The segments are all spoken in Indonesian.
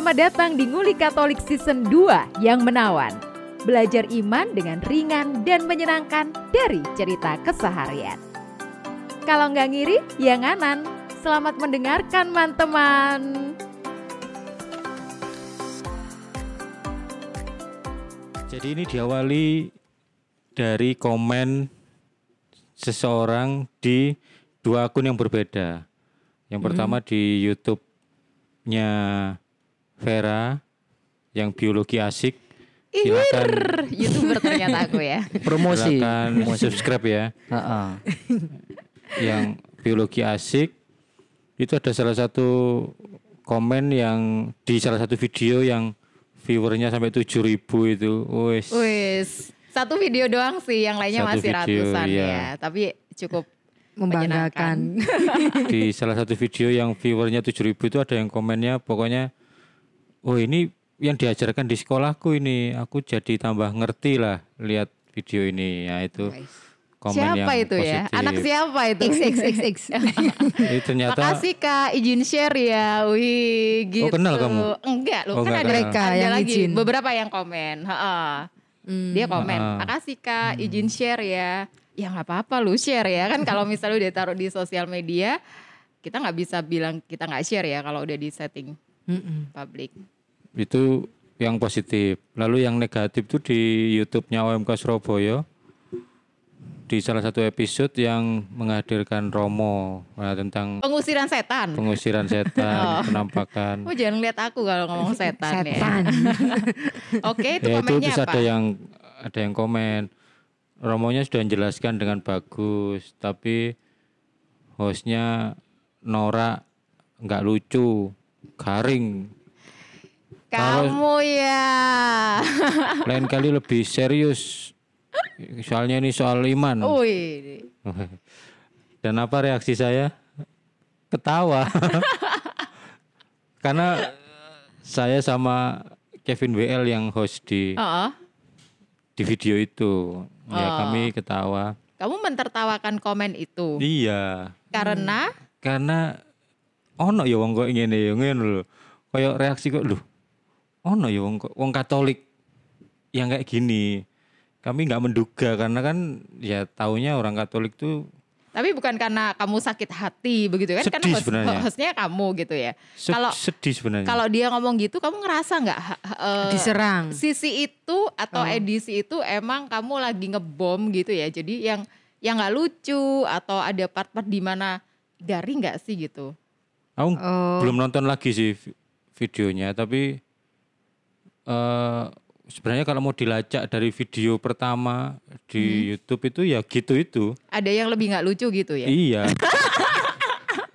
Selamat datang di Nguli Katolik Season 2 yang menawan. Belajar iman dengan ringan dan menyenangkan dari cerita keseharian. Kalau nggak ngiri, ya nganan. Selamat mendengarkan, teman-teman. Jadi ini diawali dari komen seseorang di dua akun yang berbeda. Yang pertama di YouTube-nya Vera yang biologi asik. Silakan Youtuber ternyata aku ya. Promosi. silakan subscribe ya. Heeh. Yang biologi asik itu ada salah satu komen yang di salah satu video yang viewernya sampai 7000 itu. Wes. Wis, satu video doang sih, yang lainnya Satu masih video, ratusan iya. ya. Tapi cukup membanggakan. di salah satu video yang viewernya 7000 itu ada yang komennya pokoknya oh ini yang diajarkan di sekolahku ini aku jadi tambah ngerti lah lihat video ini ya itu komen yang siapa itu ya? positif. Anak siapa itu? XXXX. Itu ternyata Makasih Kak, izin share ya. Wih, gitu. kenal kamu? Enggak, loh Oh, kan enggak ada, kenal. Mereka ada yang lagi izin. beberapa yang komen. Heeh. Hmm. Dia komen, Heeh. makasih Kak, izin share ya. Ya nggak apa-apa lu share ya kan kalau misalnya udah taruh di sosial media, kita nggak bisa bilang kita nggak share ya kalau udah di setting Mm-mm. publik. itu yang positif lalu yang negatif itu di YouTube-nya OMK Surabaya di salah satu episode yang menghadirkan Romo nah, tentang Pengusiran setan. pengusiran setan penampakan Oh jangan lihat aku kalau ngomong setan, ya. Setan. Oke, itu ya itu komennya terus apa? ada yang ada yang komen Romonya sudah menjelaskan dengan bagus tapi hostnya Nora nggak lucu garing. Kamu ya. lain kali lebih serius. Soalnya ini soal iman. Wih. dan apa reaksi saya? Ketawa. Karena saya sama Kevin WL yang host di Oh, di video itu. Ya Oh. kami ketawa. Kamu mentertawakan komen itu? Iya. Karena? Karena ono ya wong kok ngene ya ngene lho. Kayak reaksi kok lho. Ono ya wong kok wong Katolik yang kayak gini. Kami nggak menduga karena kan ya taunya orang Katolik tuh tapi bukan karena kamu sakit hati begitu kan Sedih karena host, sebenarnya. hostnya kamu gitu ya. se- Kalau sedih sebenarnya. kalau dia ngomong gitu kamu ngerasa nggak eh, Diserang. sisi itu atau Oh. edisi itu emang kamu lagi ngebom gitu ya. Jadi yang yang nggak lucu atau ada part-part di mana garing nggak sih gitu. Aku Oh. belum nonton lagi sih vi- videonya tapi eh sebenarnya kalau mau dilacak dari video pertama di Hmm. YouTube itu ya gitu itu. Ada yang lebih nggak lucu gitu ya. Iya.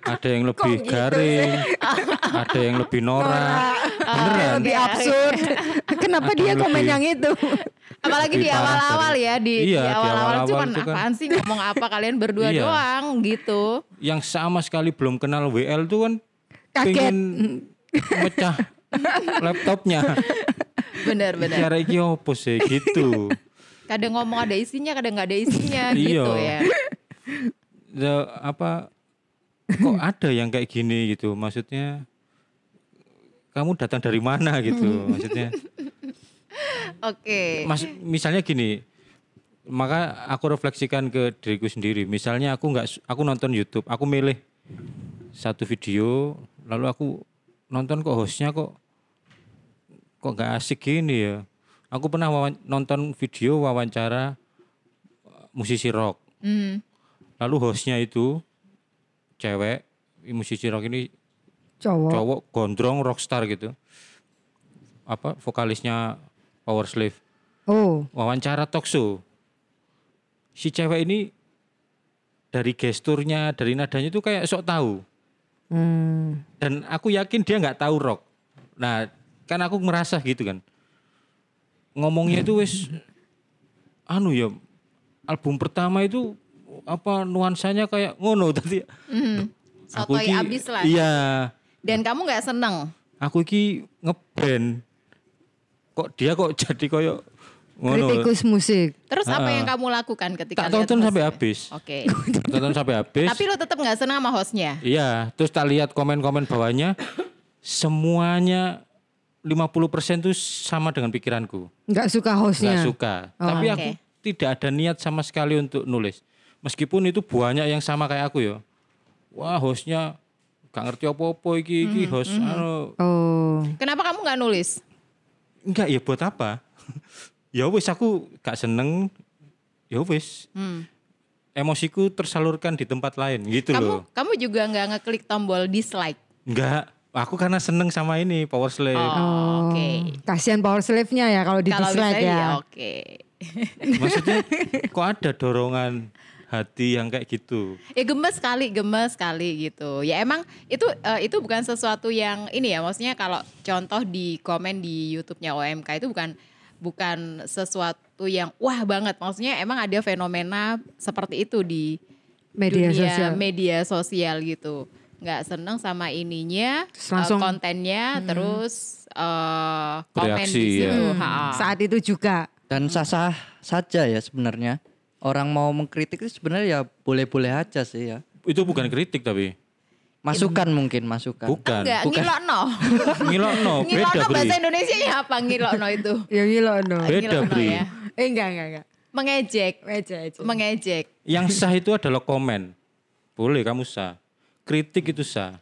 ada yang lebih gitu garing, ada yang lebih norak. Beneran. Lebih absurd. Kenapa dia Lebih- komen yang itu? Apalagi di Lebih parah awal-awal ya di, Iya, di di awal-awal awal-awal kan itu kan- apaan sih ngomong apa kalian berdua Iya. doang gitu. Yang sama sekali belum kenal WL tuh kan Kaget. pengen mecah laptopnya. Bener. Cara iki opo sih gitu. Kadang ngomong ada isinya, kadang nggak ada isinya Iya. gitu ya. Ya, apa kok ada yang kayak gini gitu maksudnya kamu datang dari mana gitu maksudnya Oke. Mas, misalnya gini, maka aku refleksikan ke diriku sendiri. Misalnya aku nggak, aku nonton YouTube, aku milih satu video, lalu aku nonton kok hostnya kok kok nggak asik gini ya. Aku pernah wawan- nonton video wawancara musisi rock, Hmm. lalu hostnya itu cewek, musisi rock ini Cowok. cowok gondrong rockstar gitu. Apa vokalisnya Power Slave Oh. wawancara talk show. Si cewek ini dari gesturnya, dari nadanya itu kayak sok tahu. Hmm. Dan aku yakin dia nggak tahu rock. Nah, kan aku merasa gitu kan. Ngomongnya itu wis anu ya album pertama itu apa nuansanya kayak ngono tadi. Hmm. Aku iki- abis lah. Iya, Dan kamu nggak seneng. aku iki ngeband. Kok dia kok jadi koyo ngono. Kritikus musik. Terus apa yang kamu lakukan ketika Tak tonton sampai habis. Oke. Tak tonton sampai habis. Tapi lo tetap nggak senang sama hostnya. Iya, terus tak lihat komen-komen bawahnya semuanya 50% itu sama dengan pikiranku. Nggak suka hostnya. Nggak suka. Tapi aku Oke. tidak ada niat sama sekali untuk nulis. Meskipun itu banyak yang sama kayak aku ya. Wah, hostnya gak ngerti apa-apa iki iki host anu Oh. Kenapa kamu nggak nulis? enggak ya buat apa? ya wis aku gak seneng. Ya wis. Hmm. Emosiku tersalurkan di tempat lain gitu loh. Kamu kamu juga nggak ngeklik tombol dislike. Enggak, aku karena seneng sama ini Power Slave. Oh, oke. Kasihan power slave-nya ya kalau di dislike misalnya ya. oke. Maksudnya kok ada dorongan hati yang kayak gitu? Ya gemes sekali, gemes sekali gitu. Ya emang itu eh, itu bukan sesuatu yang ini ya, maksudnya kalau contoh di komen di YouTube-nya OMK itu bukan bukan sesuatu yang wah banget. Maksudnya emang ada fenomena seperti itu di Media dunia sosial. media sosial gitu. Nggak seneng sama ininya, Terus langsung- eh, kontennya, terus eh, komen Bereaksi, di ya. situ. Hmm, Ha. Saat itu juga. Dan sah-sah saja ya sebenarnya. Orang mau mengkritik itu sebenarnya ya boleh-boleh aja sih ya. Itu bukan kritik tapi Masukan mungkin, masukan. bukan. Enggak, bukan. ngilokno. Ngilokno, beda ngilokno bahasa Indonesia ya apa ngilokno itu? Ya gila no. Beda, Ngilokno ya. Eh enggak enggak enggak. Mengejek, aja. mengejek. Yang sah itu adalah komen. Boleh kamu sah. Kritik itu sah.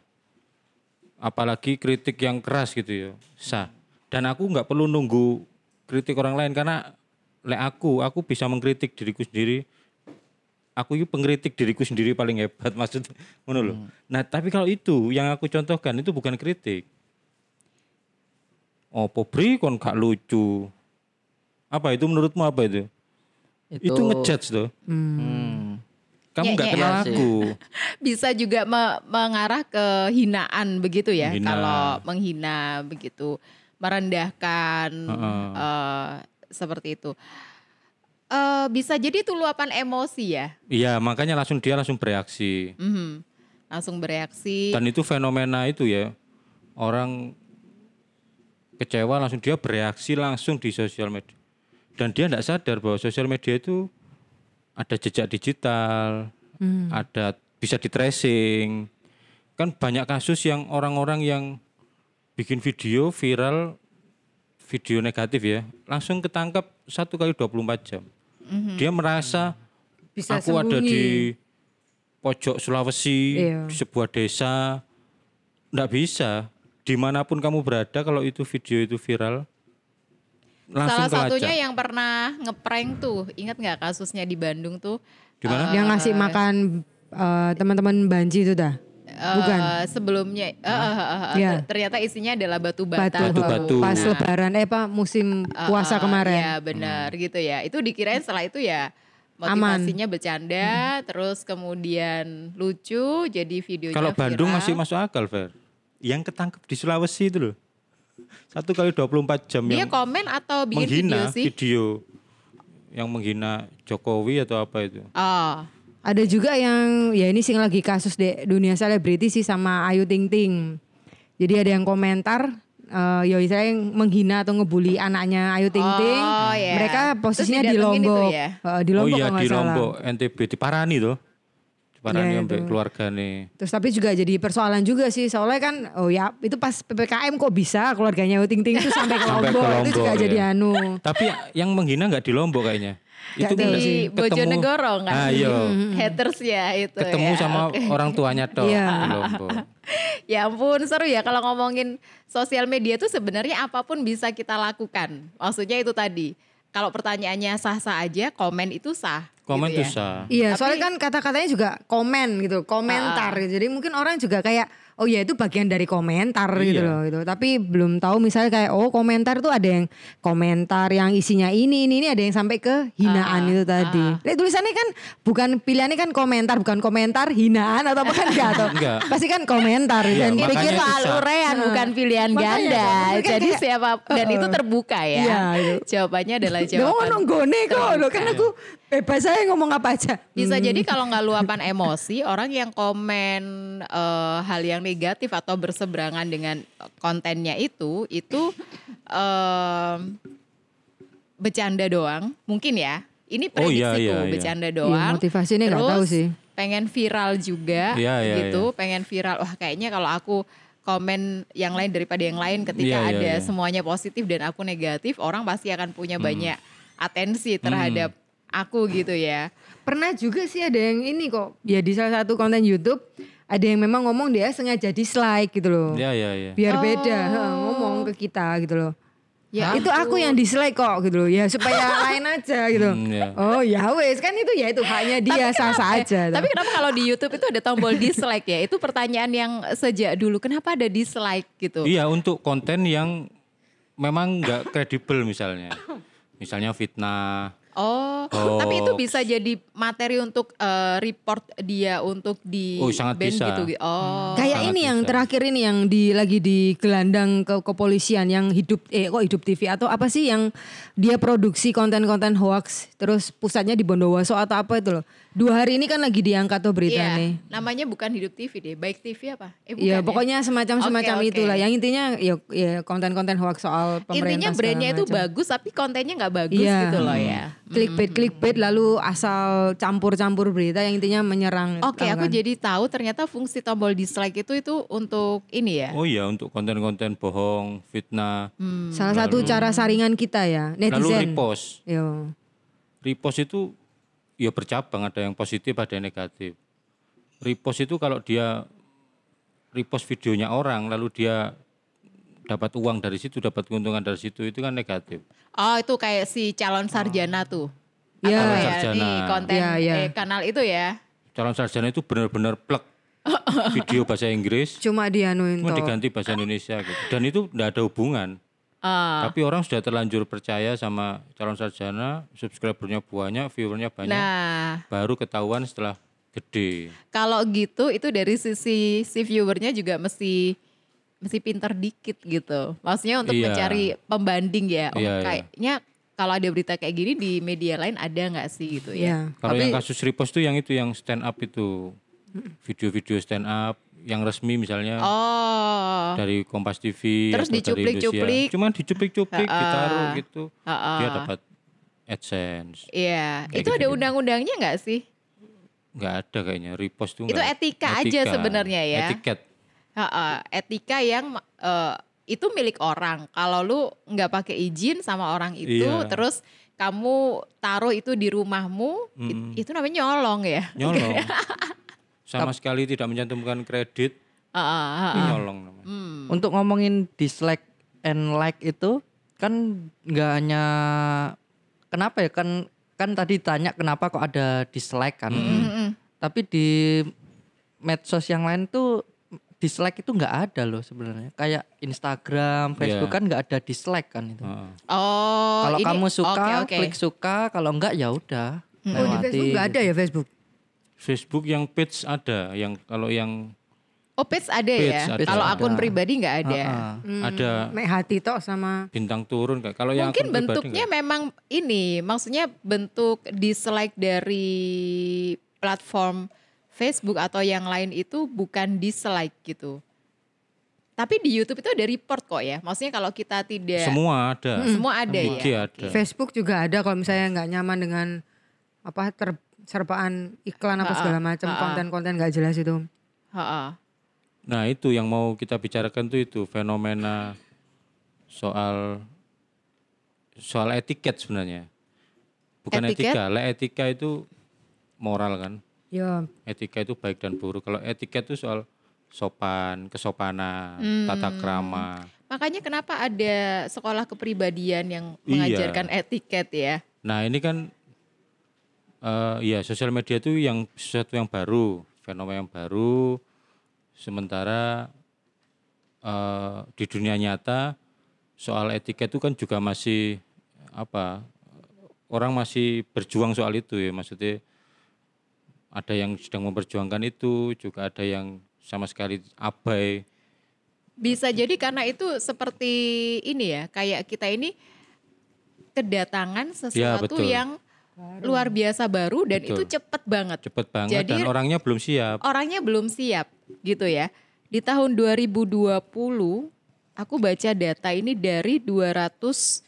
Apalagi kritik yang keras gitu ya, sah. Dan aku nggak perlu nunggu kritik orang lain karena lek aku, aku bisa mengkritik diriku sendiri. Aku itu pengkritik diriku sendiri paling hebat maksud ngono loh. Nah, tapi kalau itu yang aku contohkan itu bukan kritik. Oh, Pobri kon gak lucu. Apa itu menurutmu apa itu? Itu, ngejudge loh. Hmm. Kamu Nye, nggak nye. kenal Iya sih. aku. Bisa juga me- mengarah ke hinaan begitu ya. Menghina. Kalau menghina begitu, merendahkan Heeh. eh, seperti itu. Eh, bisa jadi itu luapan emosi ya. Iya, makanya langsung dia langsung bereaksi. Mhm. Langsung bereaksi. Dan itu fenomena itu ya. Orang kecewa langsung dia bereaksi langsung di sosial media. Dan dia tidak sadar bahwa sosial media itu ada jejak digital, ada bisa di tracing. Kan banyak kasus yang orang-orang yang bikin video viral video negatif ya, langsung ketangkap satu kali 24 jam. Dia merasa Bisa aku ada sembunyi. di pojok Sulawesi, Iya. di sebuah desa. Nggak bisa. Di mana pun kamu berada, kalau itu video itu viral, langsung Salah satunya yang pernah ngeprank tuh, ingat nggak kasusnya di Bandung tuh? Di mana? Yang ngasih makan eh, teman-teman banji itu dah. Bukan. Eh, sebelumnya eh, eh, eh, eh, Iya. ternyata isinya adalah batu bata. Batu, Batu-batu. Pas Nah, lebaran eh apa musim eh, puasa eh, kemarin. Ya benar gitu ya. Itu dikirain setelah itu ya Aman. motivasinya bercanda, terus kemudian lucu, jadi videonya Kalau Bandung viral. masih masuk akal, Fer. Yang ketangkep di Sulawesi itu loh. Satu kali 24 jam Dia yang komen atau bikin video menghina sih? video yang menghina Jokowi atau apa itu. Oh, Ada juga yang ya ini sih lagi kasus di dunia selebriti sih sama Ayu Ting Ting. Jadi ada yang komentar eh ya saya yang menghina atau ngebully anaknya Ayu Ting Ting. Oh, ya. Mereka posisinya di itu Lombok. ya? Eh, di Lombok oh iya di salah. Lombok NTB di Parani tuh. Di Parani Iya, sampai keluarga nih. Terus tapi juga jadi persoalan juga sih soalnya kan oh ya itu pas PPKM kok bisa keluarganya Ayu Ting Ting itu sampai ke Sampai ke Lombok, itu juga Lombok, jadi ya. anu. Tapi yang menghina nggak di Lombok kayaknya. Nggak Itu di ketemu- Bojonegoro kan? Ah, iya. Haters ya itu Ketemu ya. sama Oke. orang tuanya toh Iya. di Lombok. Ya ampun seru ya kalau ngomongin sosial media tuh sebenarnya apa pun bisa kita lakukan. Maksudnya itu tadi. Kalau pertanyaannya sah-sah aja, komen itu sah. Komen gitu tuh ya. sah. Iya, Tapi- soalnya kan kata-katanya juga komen gitu, komentar. Ah. gitu. Jadi mungkin orang juga kayak oh ya itu bagian dari komentar gitu Iya. loh gitu. Tapi belum tahu misalnya kayak oh komentar tuh ada yang komentar yang isinya ini ini ini ada yang sampai ke hinaan Ah, itu tadi. ah. Lihat tulisannya kan bukan pilihannya kan komentar, bukan komentar hinaan atau apa kan enggak atau pasti kan komentar Iya, dan Pikir itu soal urean bukan pilihan Makanya, ganda. Kan Jadi kayak- siapa dan itu terbuka ya. Iya, itu. Jawabannya adalah jawaban. nonggone kok lo kan aku bebas saya ngomong apa aja. Bisa Hmm. jadi kalau nggak luapan emosi, orang yang komen eh, hal yang negatif atau berseberangan dengan kontennya itu, itu em, bercanda doang, mungkin ya. Ini Oh, iya, prediksiku, iya, iya. bercanda Iya, doang. motivasinya nggak Terus tahu sih. Pengen viral juga, Iya, iya, gitu. Pengen viral. Wah, kayaknya kalau aku komen yang lain daripada yang lain ketika Iya, iya, ada iya. semuanya positif dan aku negatif, orang pasti akan punya Hmm. banyak atensi terhadap aku gitu ya. Pernah juga sih ada yang ini kok. Ya di salah satu konten YouTube ada yang memang ngomong dia sengaja dislike gitu loh. Ya ya ya. Biar beda Oh. heeh, ngomong ke kita gitu loh. Ya itu aku yang dislike kok gitu loh. Ya supaya lain aja gitu. Hmm, ya. Oh ya wes kan itu ya itu haknya dia sah-sah aja. tuh. Tapi kenapa kalau di YouTube itu ada tombol dislike ya? Itu pertanyaan yang sejak dulu. Kenapa ada dislike gitu? Iya untuk konten yang memang nggak kredibel misalnya, misalnya fitnah. Oh, Oh. tapi itu bisa jadi materi untuk eh, report dia untuk di Oh, sangat ban bisa. gitu. Oh. Kayak sangat ini yang bisa. terakhir ini yang di lagi digelandang ke kepolisian yang hidup eh kok hidup TV atau apa sih yang dia produksi konten-konten hoax terus pusatnya di Bondowoso atau apa itu loh. Dua hari ini kan lagi diangkat tuh berita Iya, nih. namanya bukan hidup TV deh, baik TV apa? Eh, bukan Iya, ya? pokoknya semacam-semacam Oke, oke. itulah. Yang intinya ya, ya konten-konten hoax soal pemerintah. Intinya brandnya itu macam. bagus tapi kontennya nggak bagus Iya. gitu loh ya. Clickbait, clickbait lalu asal campur-campur berita yang intinya menyerang. Oke, tahu aku kan? jadi tahu ternyata fungsi tombol dislike itu itu untuk ini ya. Oh iya untuk konten-konten bohong, fitnah, salah satu cara saringan kita ya, lalu netizen. repost. Yo. Repost itu ya bercabang, ada yang positif, ada yang negatif. Repost itu kalau dia repost videonya orang, lalu dia dapat uang dari situ, dapat keuntungan dari situ, itu kan negatif. Oh, itu kayak si calon sarjana tuh. Iya. Atau Calon ya, sarjana. nih konten Iya, iya. eh, kanal itu ya. Calon sarjana itu benar-benar plek video bahasa Inggris, Cuma dianuin cuma diganti bahasa Indonesia gitu. Dan itu tidak ada hubungan. Ah. Tapi orang sudah terlanjur percaya sama calon sarjana, subscribernya banyak, viewernya banyak, Nah, baru ketahuan setelah gede. kalau gitu itu dari sisi si viewernya juga mesti mesti pinter dikit gitu. Maksudnya untuk Iya. mencari pembanding ya. Oh, Iya, iya. kayaknya kalau ada berita kayak gini di media lain ada nggak sih gitu ya? Iya. Kalau Tapi yang kasus repost tuh yang itu yang stand up itu, video-video stand up yang resmi misalnya Oh. dari Kompas TV Terus dicuplik-cuplik. Cuman dicuplik-cuplik, ditaruh gitu, Ha-ha. dia dapat AdSense. Iya, itu ada gitu-gitu. undang-undangnya nggak sih? Nggak ada kayaknya repost tuh. Itu nggak- etika aja sebenarnya ya. Etiket. Ha-ha, etika yang eh, itu milik orang. Kalau lu nggak pakai izin sama orang itu, Iya. terus kamu taruh itu di rumahmu, Mm-mm. itu namanya nyolong ya. Nyolong. Sama sekali tidak mencantumkan kredit, Ha-ha, ha-ha. itu nyolong namanya. Hmm. Untuk ngomongin dislike and like itu kan nggak hanya kenapa ya kan kan tadi tanya kenapa kok ada dislike kan. Mm-mm. Tapi di medsos yang lain tuh dislike itu nggak ada loh sebenarnya. Kayak Instagram, Facebook Iya. kan nggak ada dislike kan itu. Heeh. Oh, kalau kamu suka, oke, oke. klik suka, kalau enggak ya udah. oh, di. Facebook nggak ada ya Facebook? Facebook yang page ada, yang kalau yang Oh, page ada Page ya. ada. Kalau Ada. akun pribadi nggak ada. Ha-ha. Hmm, ada Mek hati tok sama bintang turun kayak kalau yang Mungkin bentuknya memang ini, maksudnya bentuk dislike dari platform Facebook atau yang lain itu bukan dislike gitu. Tapi di YouTube itu ada report kok ya. Maksudnya kalau kita tidak semua ada. semua ada IG ya. ada. Facebook juga ada kalau misalnya nggak nyaman dengan apa terserpaan iklan apa segala macam konten-konten nggak jelas itu. Ha-ha. Nah itu yang mau kita bicarakan tuh itu fenomena soal soal etiket sebenarnya. Bukan Etiket? etika, lah etika itu moral kan. Ya, Etika itu baik dan buruk. Kalau etiket itu soal sopan, kesopanan, Hmm. tata krama. Makanya kenapa ada sekolah kepribadian yang Iya. mengajarkan etiket ya? Nah ini kan eh ya sosial media itu yang sesuatu yang baru, fenomena yang baru. Sementara eh di dunia nyata soal etiket itu kan juga masih apa? Orang masih berjuang soal itu ya, maksudnya ada yang sedang memperjuangkan itu, juga ada yang sama sekali abai. Bisa jadi karena itu seperti ini ya, kayak kita ini kedatangan sesuatu betul. yang luar biasa baru dan Betul. itu cepet banget. Cepet banget Jadi- dan orangnya belum siap. Orangnya belum siap gitu ya. Di tahun 2020 aku baca data ini dari 270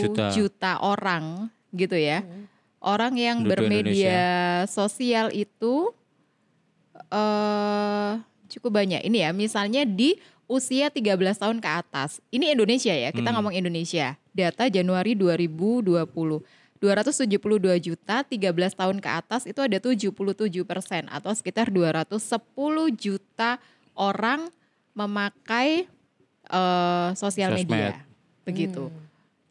Juta. juta, orang gitu ya. Orang yang Penduduk bermedia sosial itu eh cukup banyak. Ini ya, misalnya di usia 13 tahun ke atas. Ini Indonesia ya, kita Hmm. ngomong Indonesia. Data Januari 2020. 272 juta 13 tahun ke atas itu ada 77 persen atau sekitar 210 juta orang memakai eh, sosial Sosmed. media. Begitu.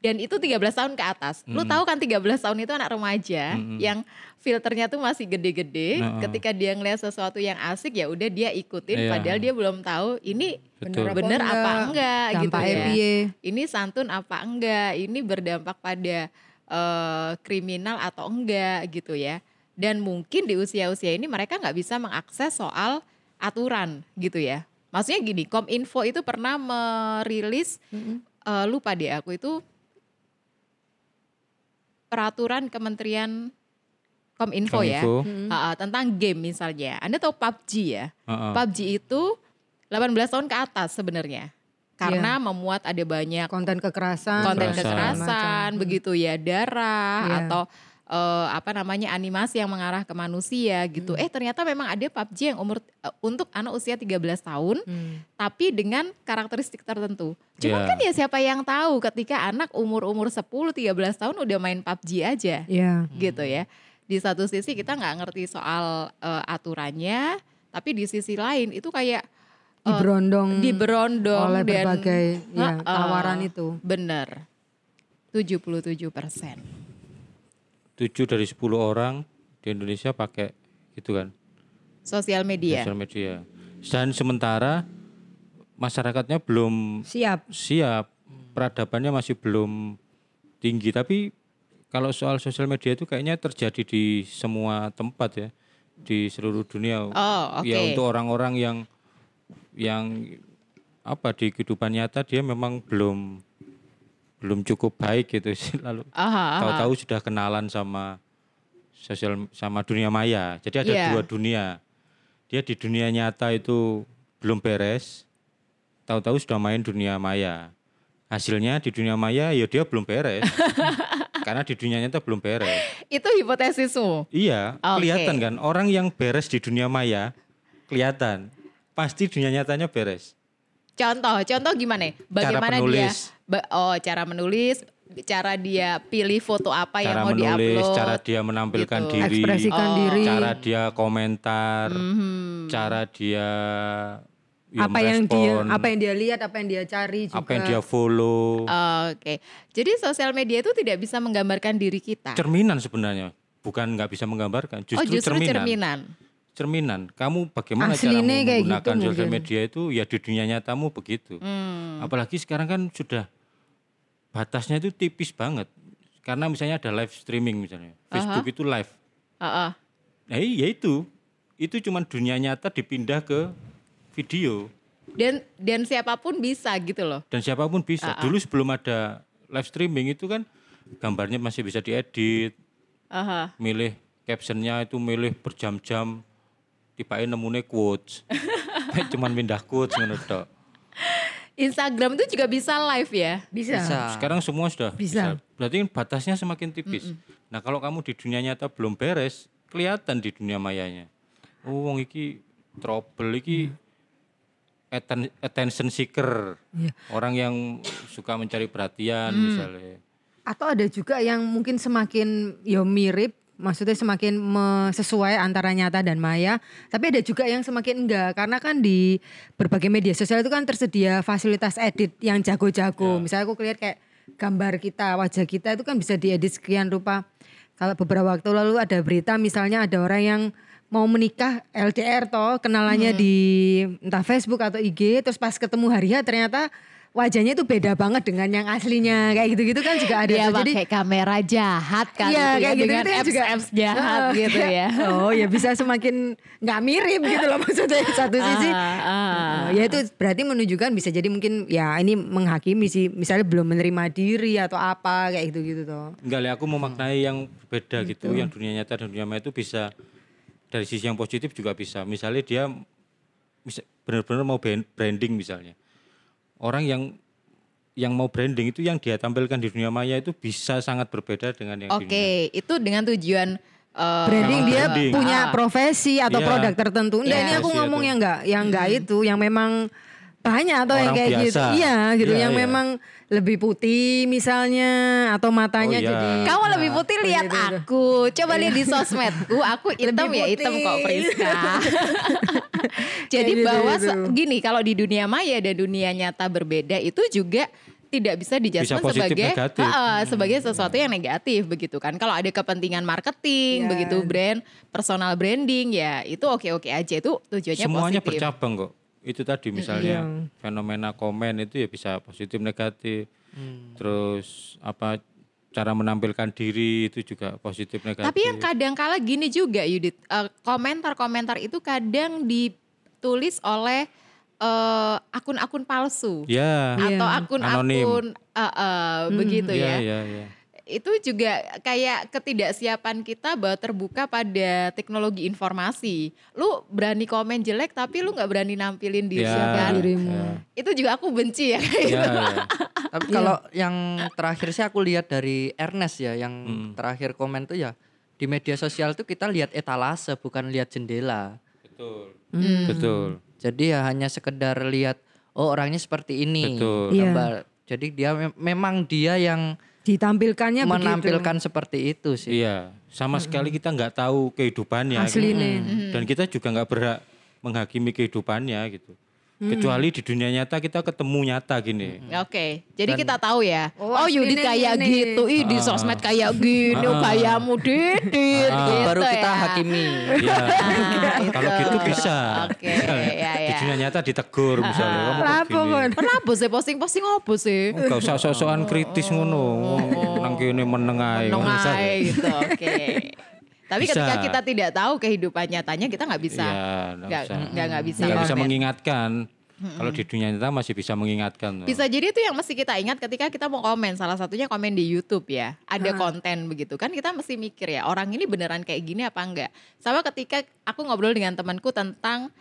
Dan itu 13 tahun ke atas. Lu Hmm. tahu kan 13 tahun itu anak remaja Hmm. yang filternya tuh masih gede-gede. Nah, Ketika dia ngeliat sesuatu yang asik ya udah dia ikutin Iya. padahal dia belum tahu ini Betul. bener apa enggak gitu Dampaknya ya. piye? Ini santun apa enggak? Ini berdampak pada eh, kriminal atau enggak gitu ya. Dan mungkin di usia-usia ini mereka nggak bisa mengakses soal aturan gitu ya. Maksudnya gini, Kominfo itu pernah merilis eh, lupa deh aku itu peraturan Kementerian Kominfo, ya Kominfo. Ah, ah, tentang game misalnya. Anda tahu PUBG ya? Heeh. PUBG itu 18 tahun ke atas sebenarnya. Karena memuat ada banyak konten kekerasan, konten Kekerasan. kekerasan, begitu ya, darah Iya. atau eh, apa namanya animasi yang mengarah ke manusia gitu. Eh ternyata memang ada PUBG yang umur eh, untuk anak usia 13 tahun Hmm. tapi dengan karakteristik tertentu. Cuman Iya. kan ya siapa yang tahu ketika anak umur-umur 10 13 tahun udah main PUBG aja Iya. gitu ya. Di satu sisi kita nggak ngerti soal eh, aturannya, tapi di sisi lain itu kayak eh, Diberondong diberondong oleh dan berbagai ya, tawaran itu. bener 77 persen. 7 dari 10 orang di Indonesia pakai gitu kan Sosial media. sosial media. Dan sementara masyarakatnya belum Siap. siap, peradabannya masih belum tinggi. Tapi kalau soal sosial media itu kayaknya terjadi di semua tempat ya, di seluruh dunia. Oh, oke. Ya untuk orang-orang yang yang apa di kehidupan nyata dia memang belum belum cukup baik gitu sih. Lalu tahu-tahu sudah kenalan sama sosial sama dunia maya. Jadi ada Iya. dua dunia. Dia di dunia nyata itu belum beres. Tahu-tahu sudah main dunia maya. Hasilnya di dunia maya ya dia belum beres. Karena di dunia nyata belum beres. Itu hipotesismu. Iya, Oke. kelihatan kan orang yang beres di dunia maya kelihatan. Pasti dunia nyatanya beres. Contoh, contoh gimana? Bagaimana dia? penulis. ba- oh, cara menulis, cara dia pilih foto apa yang cara mau menulis, diupload. cara dia menampilkan gitu. diri, Ekspresikan Oh. diri. cara dia komentar, Mhm. cara dia ya, apa yang dia merespon, apa yang dia lihat, apa yang dia cari juga. apa yang dia follow, Oke, jadi sosial media itu tidak bisa menggambarkan diri kita. cerminan sebenarnya, bukan nggak bisa menggambarkan, justru, oh, justru cerminan. cerminan. Cerminan. Kamu bagaimana cara Aslinya kayak gitu menggunakan sosial mungkin. media itu ya di dunia nyatamu begitu. Hmm. Apalagi sekarang kan sudah batasnya itu tipis banget. Karena misalnya ada live streaming misalnya. Facebook itu live. Heeh. Nah iya itu. Itu cuma dunia nyata dipindah ke video. Dan dan siapa pun bisa gitu loh. Dan siapa pun bisa. Dulu sebelum ada live streaming itu kan gambarnya masih bisa diedit. Aha. Milih captionnya itu milih berjam-jam. Tiba-tiba nemune quotes. Cuman pindah quotes ngono tok. Instagram itu juga bisa live ya. bisa. Bisa. Sekarang semua sudah Bisa. Berarti kan batasnya semakin tipis. Nah kalau kamu di dunia nyata belum beres, kelihatan di dunia mayanya. Oh, wong iki trouble iki atten- attention seeker. Iya. Orang yang suka mencari perhatian misalnya. Atau ada juga yang mungkin semakin ya mirip, maksudnya semakin sesuai antara nyata dan maya. Tapi ada juga yang semakin enggak, karena kan di berbagai media sosial itu kan tersedia fasilitas edit yang jago-jago. Misalnya aku lihat kayak gambar kita, wajah kita itu kan bisa diedit sekian rupa. Kalau beberapa waktu lalu ada berita misalnya ada orang yang mau menikah LDR toh kenalannya di entah Facebook atau IG terus pas ketemu hari H ternyata wajahnya itu beda banget dengan yang aslinya kayak gitu-gitu kan juga ada tuh. jadi pakai kamera jahat kan Iya, gitu ya, kayak gitu dengan itu kan apps, juga apps jahat Heeh, gitu kayak, ya. Oh ya bisa semakin nggak mirip gitu loh maksudnya satu sisi. Ah, ah. Oh, ya itu berarti menunjukkan bisa jadi mungkin ya ini menghakimi sih misalnya belum menerima diri atau apa kayak gitu-gitu toh. Enggak lah, aku memaknai yang berbeda gitu. Yang dunia nyata dan dunia maya itu bisa dari sisi yang positif juga bisa. Misalnya dia bisa benar-benar mau brand- branding misalnya. Orang yang yang mau branding itu yang dia tampilkan di dunia maya itu bisa sangat berbeda dengan yang di dunia Oke, itu dengan tujuan eh, branding dia branding. punya Ah. profesi atau Iya. produk tertentu. Enggak, Iya. ini aku Profesi ngomong atau- yang enggak, yang enggak itu, yang memang banyak atau yang kayak gitu. biasa. Iya, gitu, Iya, yang iya. memang lebih putih misalnya atau matanya Oh, iya. jadi Kamu lebih putih lihat gitu, gitu. aku. Coba lihat di sosmedku, aku hitam ya hitam kok Priska. Jadi gitu, bahwa gitu. gini kalau di dunia maya dan dunia nyata berbeda itu juga tidak bisa positif, sebagai negatif. Heeh, sebagai sesuatu yang negatif begitu kan. Kalau ada kepentingan marketing, Ya. begitu brand, personal branding ya itu oke-oke aja itu tujuannya Semuanya positif. bercabang kok. Itu tadi misalnya Iya. fenomena komen itu ya bisa positif negatif. Hmm. Terus apa cara menampilkan diri itu juga positif negatif. Tapi yang kadang kala gini juga Yudit, eh, komentar-komentar itu kadang ditulis oleh eh, akun-akun palsu Iya. atau Anonim. akun-akun eh, eh, begitu ya ya. ya ya. Itu juga kayak ketidaksiapan kita bahwa terbuka pada teknologi informasi. Lu berani komen jelek tapi lu nggak berani nampilin diri Ya, kan? dirimu. ya. Itu juga aku benci ya kayak Ya, gitu. ya. Tapi kalau yang terakhir sih aku lihat dari Ernest ya, yang Hmm. terakhir komen tuh ya di media sosial tuh kita lihat etalase bukan lihat jendela. Betul. Hmm. Betul. Jadi ya hanya sekedar lihat oh orangnya seperti ini. Betul. Iya. Gambar. Jadi dia mem- memang dia yang ditampilkannya begitu. menampilkan seperti itu sih. Iya, sama sekali kita nggak tahu kehidupannya. Asli gitu. nih. Dan kita juga nggak berhak menghakimi kehidupannya gitu. Kecuali di dunia nyata kita ketemu nyata gini. Oke, jadi kita tahu ya. Oh, Oh, Yudit kayak ini. gitu, ih di sosmed kayak gini, kayamu Didit. Ah. gitu Baru kita ya. hakimi. Iya. Ah, Kalau itu. gitu bisa. Oke, Misalnya, ya, Di ya. dunia nyata ditegur misalnya. Kok Kenapa. Bon? Kenapa sih posting-posting apa sih? Enggak usah sok-sokan kritis ngono. Nang kene meneng ae. Meneng Bisa. ae gitu, oke. Tapi Bisa. ketika kita tidak tahu kehidupan nyatanya, kita nggak bisa. Iya, nggak Nggak bisa. nggak bisa. Nggak bisa komen. Mengingatkan. Kalau di dunia nyata masih bisa mengingatkan. Bisa jadi itu yang mesti kita ingat ketika kita mau komen. Salah satunya komen di YouTube ya. Ada konten begitu kan kita mesti mikir ya orang ini beneran kayak gini apa enggak. Sama ketika aku ngobrol dengan temanku tentang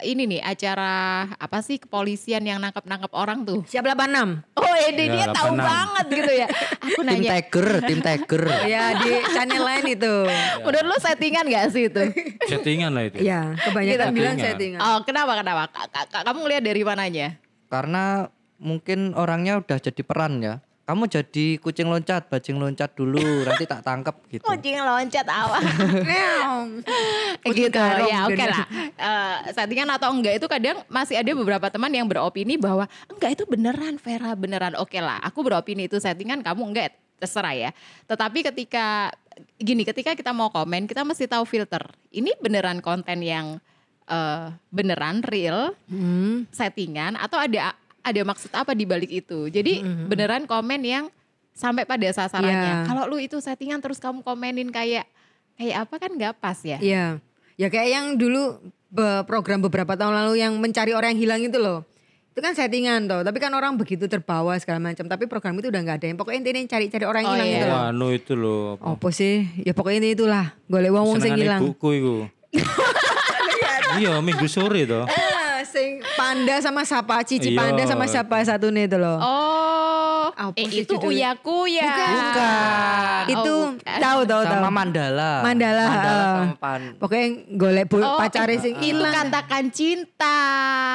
ini nih acara apa sih kepolisian yang nangkep-nangkep orang tuh. Siap 86. Oh ini Ya, dia tahu 86. banget gitu ya. Aku Tim nanya, Tiger, tim Tiger. Ya di channel lain itu. menurut lo settingan gak sih itu? Settingan lah itu. Ya, kebanyakan Kita bilang tinggal. settingan. Oh kenapa kenapa? Ka- ka- ka- Kamu ngeliat dari mananya? Karena mungkin orangnya udah jadi peran ya. Kamu jadi kucing loncat, bajing loncat dulu, nanti tak tangkep gitu. Kucing loncat awal. Kucing gitu karong ya oke dan- lah Eh, settingan atau enggak itu kadang masih ada beberapa teman yang beropini bahwa enggak itu beneran Vera beneran oke lah aku beropini itu settingan kamu enggak terserah ya tetapi ketika gini ketika kita mau komen kita mesti tahu filter ini beneran konten yang eh, beneran real Hmm. settingan atau ada ada maksud apa di balik itu jadi beneran komen yang sampai pada sasarannya Ya. kalau lu itu settingan terus kamu komenin kayak kayak apa kan nggak pas ya Iya. Ya kayak yang dulu be- program beberapa tahun lalu yang mencari orang yang hilang itu loh. Itu kan settingan toh, tapi kan orang begitu terbawa segala macam. Tapi program itu udah nggak ada yang pokoknya intinya cari-cari orang yang Oh, hilang iya. itu loh. Wah, anu itu loh. apa, Apa sih? Ya pokoknya ini itulah. Golek wong wong sing hilang. Ibuku iku. iya, minggu sore toh. Ah, sing panda sama siapa? Cici Iya. panda sama siapa satu nih itu loh. Oh, Apa eh, itu judulnya? Uya Kuya. Bukan. itu Oh, bukan. tahu tahu tahu. Sama Mandala. Mandala, Mandala sama Pan. Pokoknya golek Oh, pacare sing itu katakan cinta.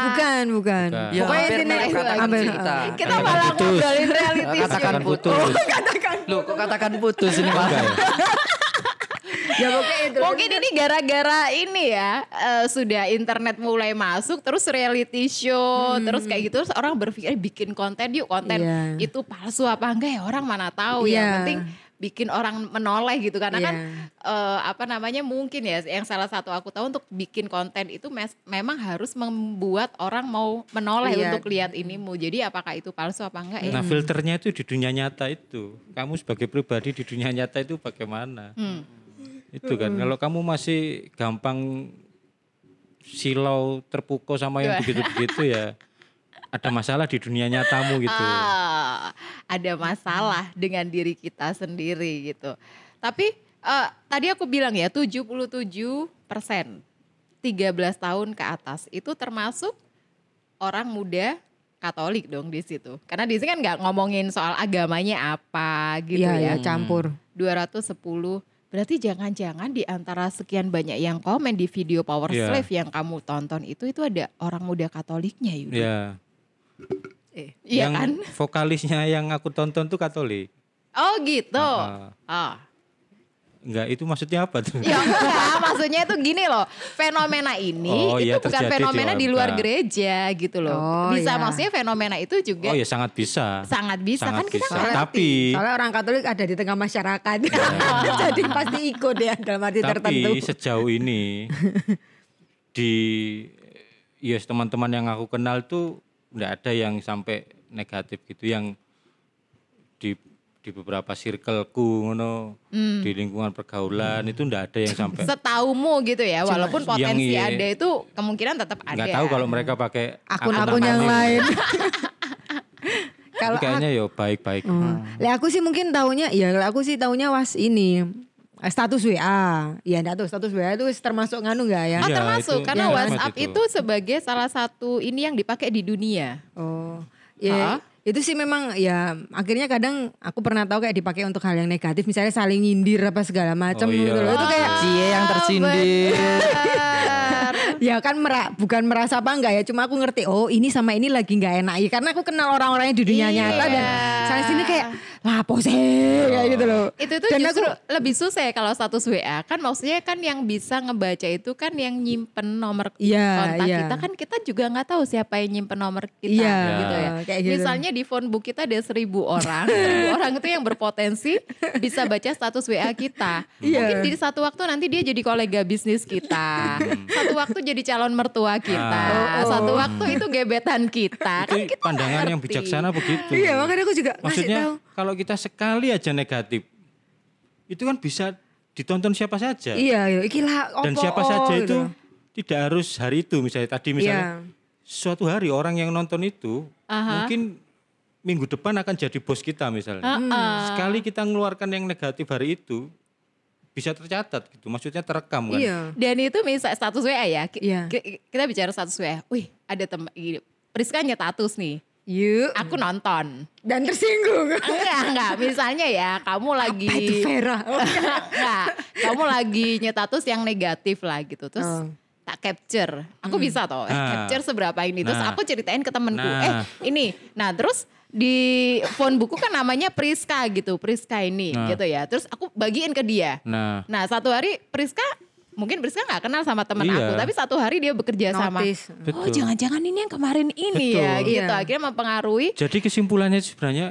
Bukan, bukan. Bukan. Ya, Pokoknya hampir intinya mirip katakan cinta. Kita Katakan malah putus. ngobrolin reality show. Katakan Katakan putus. putus. Loh, kok katakan putus ini Mas? Ya? Ya pokoknya itu. Mungkin ini gara-gara ini ya eh, sudah internet mulai masuk terus reality show terus kayak gitu terus orang berpikir "Eh, bikin konten yuk konten Iya. itu palsu apa enggak ya orang mana tahu Iya. yang penting bikin orang menoleh gitu karena kan Iya. eh, apa namanya mungkin ya yang salah satu aku tahu untuk bikin konten itu mes- memang harus membuat orang mau menoleh Lihat. untuk lihat inimu jadi apakah itu palsu apa enggak ya Nah filternya itu di dunia nyata itu. Kamu sebagai pribadi di dunia nyata itu bagaimana? Hmm. Itu kan. Kalau kamu masih gampang silau terpukau sama yang begitu-begitu ya ada masalah di dunia nyatamu gitu. Ah, ada masalah dengan diri kita sendiri gitu. Tapi eh, tadi aku bilang ya 77 persen 13 tahun ke atas itu termasuk orang muda Katolik dong di situ. Karena di sini kan nggak ngomongin soal agamanya apa gitu Iya, ya. ya, campur. 210 Berarti jangan-jangan di antara sekian banyak yang komen di video Power Iya. Slave yang kamu tonton itu itu ada orang muda Katoliknya Yudi. Ya. Eh, Iya yang kan? vokalisnya yang aku tonton tuh Katolik. Oh gitu. Ah, Ah. enggak itu maksudnya apa tuh? Ya enggak, maksudnya itu gini loh. Fenomena ini Oh, itu iya, bukan terjadi di fenomena di luar gereja gitu loh. Oh, bisa iya. maksudnya fenomena itu juga Oh ya sangat bisa. sangat bisa Sangat kan kita bisa. ngerti. Tapi Soalnya orang Katolik ada di tengah masyarakat. Jadi pasti ikut ya dalam arti tertentu. tapi sejauh ini di yes teman-teman yang aku kenal tuh enggak ada yang sampai negatif gitu yang di di beberapa circleku ngono Hmm. di lingkungan pergaulan itu enggak ada yang sampai Setaumu gitu ya, walaupun yang potensi iya. ada itu kemungkinan tetap ada. nggak tahu kalau mereka pakai Akun-akun yang anonim. lain. Kalau kayaknya ya baik-baik. Hmm. Lah aku sih mungkin taunya ya aku sih taunya was ini status WA. Ya enggak tahu status WA itu termasuk nganu enggak ya? Oh Iya, termasuk itu- karena iya, WhatsApp itu. itu. sebagai salah satu ini yang dipakai di dunia. Oh. Ya, itu sih memang ya akhirnya kadang aku pernah tahu kayak dipakai untuk hal yang negatif misalnya saling nyindir apa segala macam Oh, iya. gitu loh. Itu kayak Cie yang tersindir. Ya kan mera- bukan merasa apa enggak ya cuma aku ngerti oh ini sama ini lagi nggak enak ya karena aku kenal orang-orangnya di dunia Iya. nyata dan sana sini kayak lah pose kayak gitu loh itu tuh dan justru aku lebih susah ya kalau status WA kan maksudnya kan yang bisa ngebaca itu kan yang nyimpen nomor Iya, kontak iya. kita kan kita juga nggak tahu siapa yang nyimpen nomor kita Iya, gitu ya. kayak gitu. Misalnya di phone book kita ada seribu orang, seribu orang itu yang berpotensi bisa baca status WA kita. Iya. Mungkin di satu waktu nanti dia jadi kolega bisnis kita, satu waktu jadi calon mertua kita, Ah. Oh, oh. satu waktu itu gebetan kita. kan itu kita pandangan yang ngerti. bijaksana begitu. iya makanya aku juga ngasih Maksudnya tahu kalau kita sekali aja negatif, itu kan bisa ditonton siapa saja. iya iya iki lah Dan opo, siapa oh, saja gitu. itu tidak harus hari itu misalnya tadi misalnya Iya. suatu hari orang yang nonton itu Aha. mungkin minggu depan akan jadi bos kita misalnya. Heeh. Sekali kita mengeluarkan yang negatif hari itu bisa tercatat gitu. Maksudnya terekam kan. iya Dan itu misal status WA ya. Iya. ki- Kita bicara status WA. Wih, ada teman gini. Priska nyetatus nih. yuk Aku nonton. dan tersinggung Enggak, enggak. Misalnya ya, kamu lagi apa itu Vera enggak, kamu lagi nyetatus yang negatif lah gitu. Terus Oh. tak capture. Aku bisa toh, Nah. capture seberapa ini. Terus Nah. aku ceritain ke temenku, Nah. eh ini. Nah, terus di phone buku kan namanya Priska gitu, Priska ini Nah. gitu ya. Terus aku bagiin ke dia. Nah, Nah satu hari Priska mungkin Priska nggak kenal sama teman Iya. aku, tapi satu hari dia bekerja sama. Notice. Oh Betul. jangan-jangan ini yang kemarin ini Betul. ya gitu. Iya. Akhirnya mempengaruhi. jadi kesimpulannya sebenarnya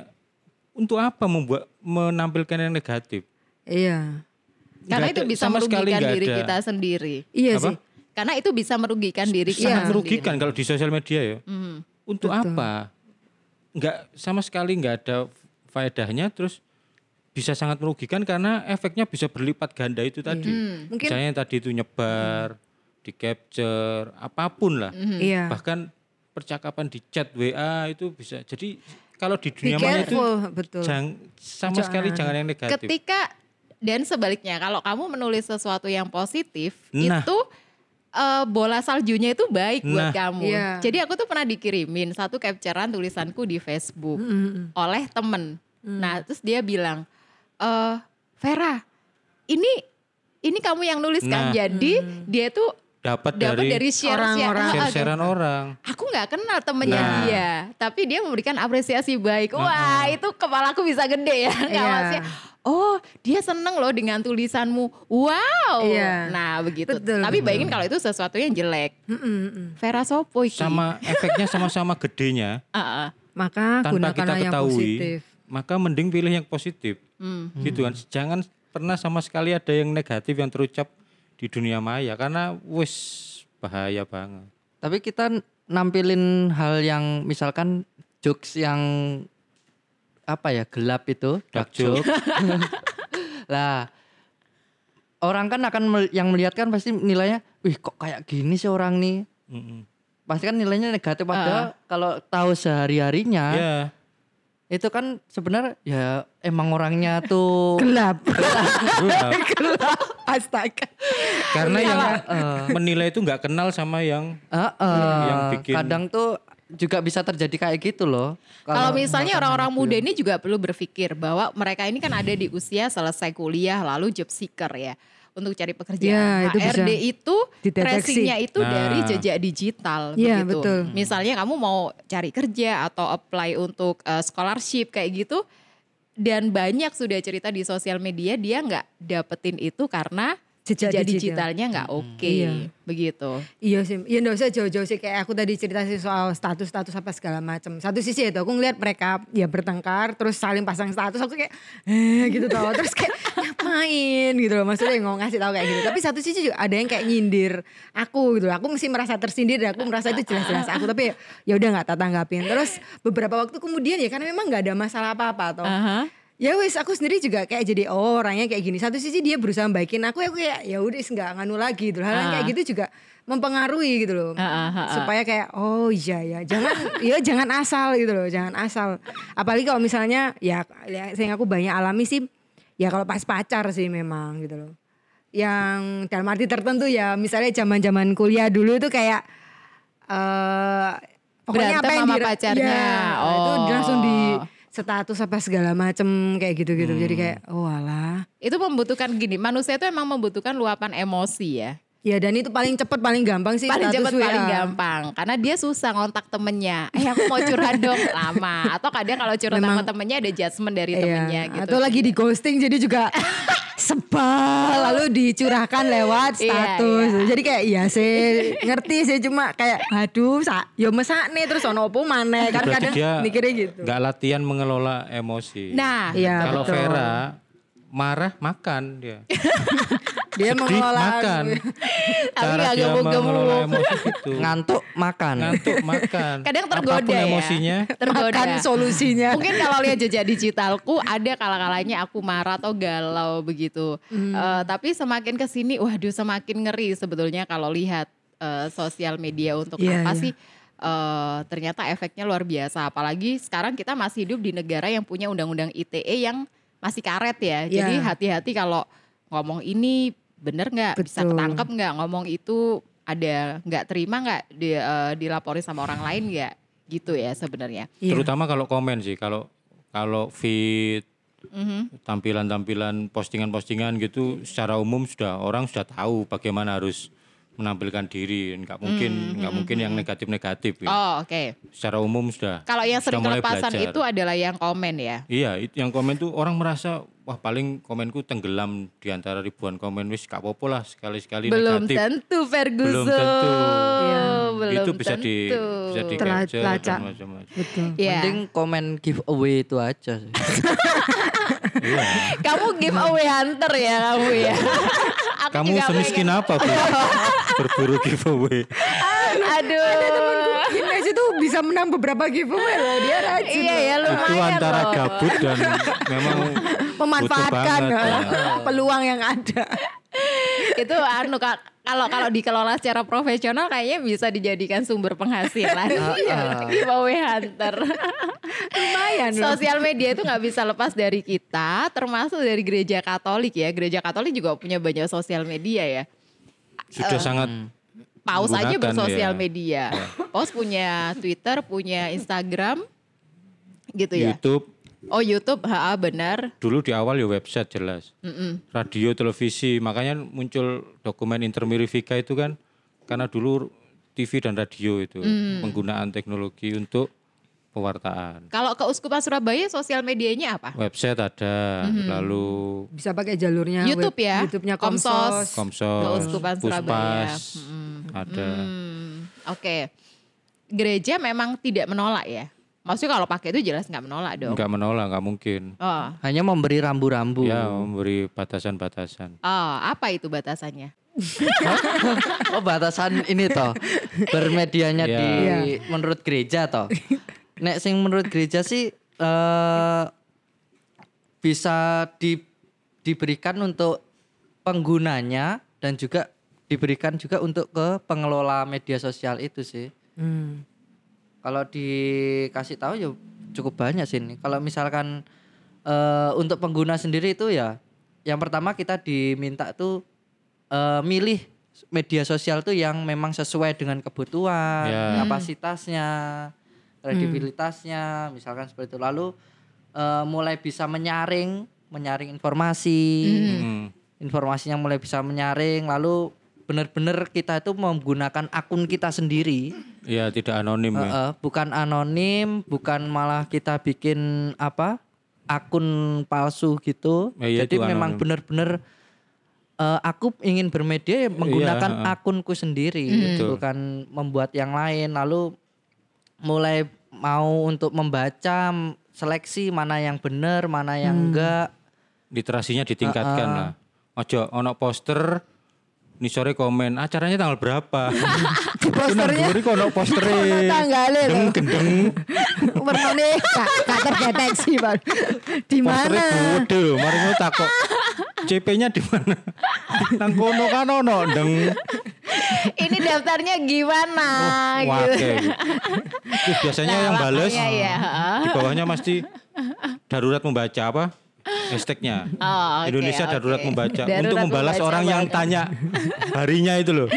untuk apa membuat menampilkan yang negatif? iya Karena Nggak itu bisa sama merugikan diri ada. kita sendiri. iya Apa? sih Karena itu bisa merugikan diri kita Sangat sendiri. merugikan kalau di sosial media ya. Mhm. Untuk apa? Enggak sama sekali nggak ada faedahnya terus bisa sangat merugikan karena efeknya bisa berlipat ganda itu tadi. Hmm. Mungkin- Misalnya yang tadi itu nyebar, di capture, apa pun lah. Hmm. iya Bahkan percakapan di chat WA itu bisa. Jadi kalau di dunia maya itu betul jangan sama Jangan. sekali jangan yang negatif. Ketika dan sebaliknya kalau kamu menulis sesuatu yang positif Nah. itu eh, bola saljunya itu baik buat Nah. kamu. Iya. Jadi aku tuh pernah dikirimin satu capturean tulisanku di Facebook Mm-mm. oleh temen. Nah terus dia bilang, eh Vera, ini ini kamu yang nulis kan? Nah. Jadi dia tuh Dapat dari, dari share orang-orang. share, share-sharean orang. Aku nggak kenal temennya Nah. dia, tapi dia memberikan apresiasi baik. Wah, itu kepalaku bisa gede ya. Nggak Iya. maksudnya, oh dia seneng loh dengan tulisanmu. Wow. Iya. Nah begitu. Betul, tapi bayangin kalau itu sesuatu yang jelek. Mm-mm. Vera Sopo iki. Sama efeknya sama-sama gedenya Ah, ah. maka tanpa kita yang ketahui. positif Maka mending pilih yang positif. Hmm. Gitu kan. Jangan pernah sama sekali ada yang negatif yang terucap di dunia maya karena wis bahaya banget. Tapi kita nampilin hal yang misalkan jokes yang apa ya gelap itu Dark joke. lah orang kan akan mel- yang melihat kan pasti nilainya wih kok kayak gini sih orang nih? Mm-mm. pasti kan nilainya negatif. Padahal kalau tahu sehari harinya Ya, itu kan sebenarnya ya emang orangnya tuh gelap. Gelap. astaga. Karena yang eh, menilai itu nggak kenal sama yang eh, eh, Yang bikin- kadang tuh juga bisa terjadi kayak gitu loh. Kalau misalnya orang-orang muda ya. ini juga perlu berpikir bahwa mereka ini kan ada di usia selesai kuliah lalu job seeker ya untuk cari pekerjaan. Ya, itu HRD bisa itu tracingnya itu Nah. dari jejak digital Iya, begitu. betul. Misalnya kamu mau cari kerja atau apply untuk uh, scholarship kayak gitu dan banyak sudah cerita di sosial media dia nggak dapetin itu karena Jejak jejak digital. digitalnya nggak oke Iya. begitu. Iya sih, ya nggak usah jauh-jauh sih kayak aku tadi cerita sih soal status-status apa segala macam. Satu sisi itu aku ngeliat mereka ya bertengkar, terus saling pasang status, aku kayak eh gitu tau, terus kayak ngapain gitu loh, maksudnya mau ngasih tahu kayak gitu. Tapi satu sisi juga ada yang kayak nyindir aku gitu loh, aku mesti merasa tersindir dan aku merasa itu jelas-jelas aku, tapi ya udah nggak tak tanggapin. Terus beberapa waktu kemudian ya karena memang nggak ada masalah apa-apa toh. Aha. Ya wis aku sendiri juga kayak jadi oh orangnya kayak gini. Satu sisi dia berusaha baikin aku ya aku kayak ya udah nggak nganu lagi gitu. Hal kayak Ah. gitu juga mempengaruhi gitu loh. Ah, ah, ah. Supaya kayak oh iya ya jangan ya jangan asal gitu loh, jangan asal. Apalagi kalau misalnya ya, ya yang aku banyak alami sih ya kalau pas pacar sih memang gitu loh. Yang dalam arti tertentu ya misalnya zaman-zaman kuliah dulu itu kayak eh pokoknya Berantem apa yang sama pacarnya. Ya, itu Oh. langsung di status apa segala macem kayak gitu-gitu. Jadi kayak oh alah. Itu membutuhkan gini, manusia itu emang membutuhkan luapan emosi ya. Ya dan itu paling cepet paling gampang sih paling WA. paling gampang karena dia susah ngontak temennya eh aku mau curhat dong lama atau kadang kalau curhat sama Memang- temennya ada judgement dari Iya, temennya gitu Atau lagi di ghosting jadi juga sebal lalu dicurahkan lewat Iya, status. iya. Jadi kayak iya sih ngerti sih cuma kayak aduh sa yo mesak nih terus ono opo maneh kan Berarti kadang dia mikirnya gitu. nggak latihan mengelola emosi. nah Iya Kalau. Vera marah makan dia. dia Sedih makan. Tapi Cara dia mengelola emosi itu. ngantuk makan. Ngantuk makan. kadang Apa pun tergoda ya emosinya. tergoda makan solusinya. mungkin kalau lihat jejak digitalku ada kala-kalanya aku marah atau galau begitu Hmm. Eh, tapi semakin ke sini waduh semakin ngeri sebetulnya kalau lihat eh, sosial media untuk Iya, apa iya. sih eh, ternyata efeknya luar biasa apalagi sekarang kita masih hidup di negara yang punya undang-undang ITE yang masih karet ya Iya. jadi hati-hati kalau ngomong ini bener nggak bisa ketangkep nggak ngomong itu ada nggak terima nggak di, eh, dilaporin sama orang lain nggak gitu ya sebenarnya Iya. Terutama kalau komen sih. Kalau kalau feed Mhm. tampilan-tampilan postingan-postingan gitu secara umum sudah orang sudah tahu bagaimana harus menampilkan diri nggak mungkin nggak mungkin yang negatif-negatif ya. Hmm, oh oke secara umum sudah Kalau yang sering kelepasan belajar. itu adalah yang komen ya. iya itu yang komen tuh orang merasa wah paling komenku tenggelam di antara ribuan komen wis gak apa-apa lah sekali-sekali Belum negatif tentu Ferguson. Belum tentu. Iya. Belum itu bisa di tentu. bisa di capture macam-macam Betul. Iya. Mending komen giveaway itu aja sih. Iya. Kamu giveaway hunter ya kamu ya. Aku kamu juga semiskin apa bu berburu giveaway Aduh. Ines itu bisa menang beberapa giveaway loh. Dia rajin. Iya ya itu lumayan antara loh. gabut dan memang Memanfaatkan banget, ya. peluang yang ada. itu anu Kak, kalau kalau dikelola secara profesional kayaknya bisa dijadikan sumber penghasilan. Giveaway hunter. Lumayan loh. Sosial media itu nggak bisa lepas dari kita, termasuk dari gereja Katolik ya. Gereja Katolik juga punya banyak sosial media ya. sudah sangat Paus aja bersosial ya. media. Paus punya Twitter, punya Instagram, gitu ya. YouTube Oh YouTube, ha benar. dulu di awal ya website jelas Mm-mm. radio televisi makanya muncul dokumen Intermirifika itu kan karena dulu TV dan radio itu Mm. penggunaan teknologi untuk pewartaan Kalau keuskupan Surabaya sosial medianya apa? website ada lalu Bisa pakai jalurnya YouTube web- ya? YouTube-nya Komsos. Komsos. Komsos Keuskupan Surabaya. Puspas ada Hmm, Oke. Gereja memang tidak menolak ya. Maksudnya kalau pakai itu jelas nggak menolak dong. nggak menolak nggak mungkin Oh. Hanya memberi rambu-rambu. ya memberi batasan-batasan oh, apa itu batasannya? Oh batasan ini toh bermedianya Iya. di Iya. menurut gereja toh. Nek sing menurut gereja sih eh bisa di, diberikan untuk penggunanya dan juga diberikan juga untuk ke pengelola media sosial itu sih. Hmm. Kalau dikasih tahu ya cukup banyak sih ini. Kalau misalkan eh, untuk pengguna sendiri itu ya yang pertama kita diminta tuh eh, milih media sosial tuh yang memang sesuai dengan kebutuhan, Ya. kapasitasnya. kredibilitasnya misalkan seperti itu lalu eh, mulai bisa menyaring menyaring informasi Hmm. informasinya mulai bisa menyaring lalu benar-benar kita itu menggunakan akun kita sendiri Iya, tidak anonim ya. Heeh, bukan anonim bukan malah kita bikin apa akun palsu gitu Ya, iya, jadi memang benar-benar eh, aku ingin bermedia ya menggunakan heeh. akunku sendiri Betul. bukan membuat yang lain lalu mulai mau untuk membaca seleksi mana yang benar mana yang enggak Literasinya ditingkatkan lah. Ojo ono poster nih sore komen acaranya tanggal berapa? Posternya kok ono postere. tanggalnya Deng loh. gendeng. warnanya gak, gak terdeteksi Bang. Di mana? gede lho, mari ngono takok. CP-nya di mana? Nang kono kan ono deng. Ini daftarnya gimana gitu. Wake. Terus biasanya yang bales Iya, iya. di bawahnya mesti darurat membaca apa? Hashtagnya Oh, oke, Indonesia darurat oke. membaca Darurat untuk membalas membaca orang yang tanya harinya itu loh.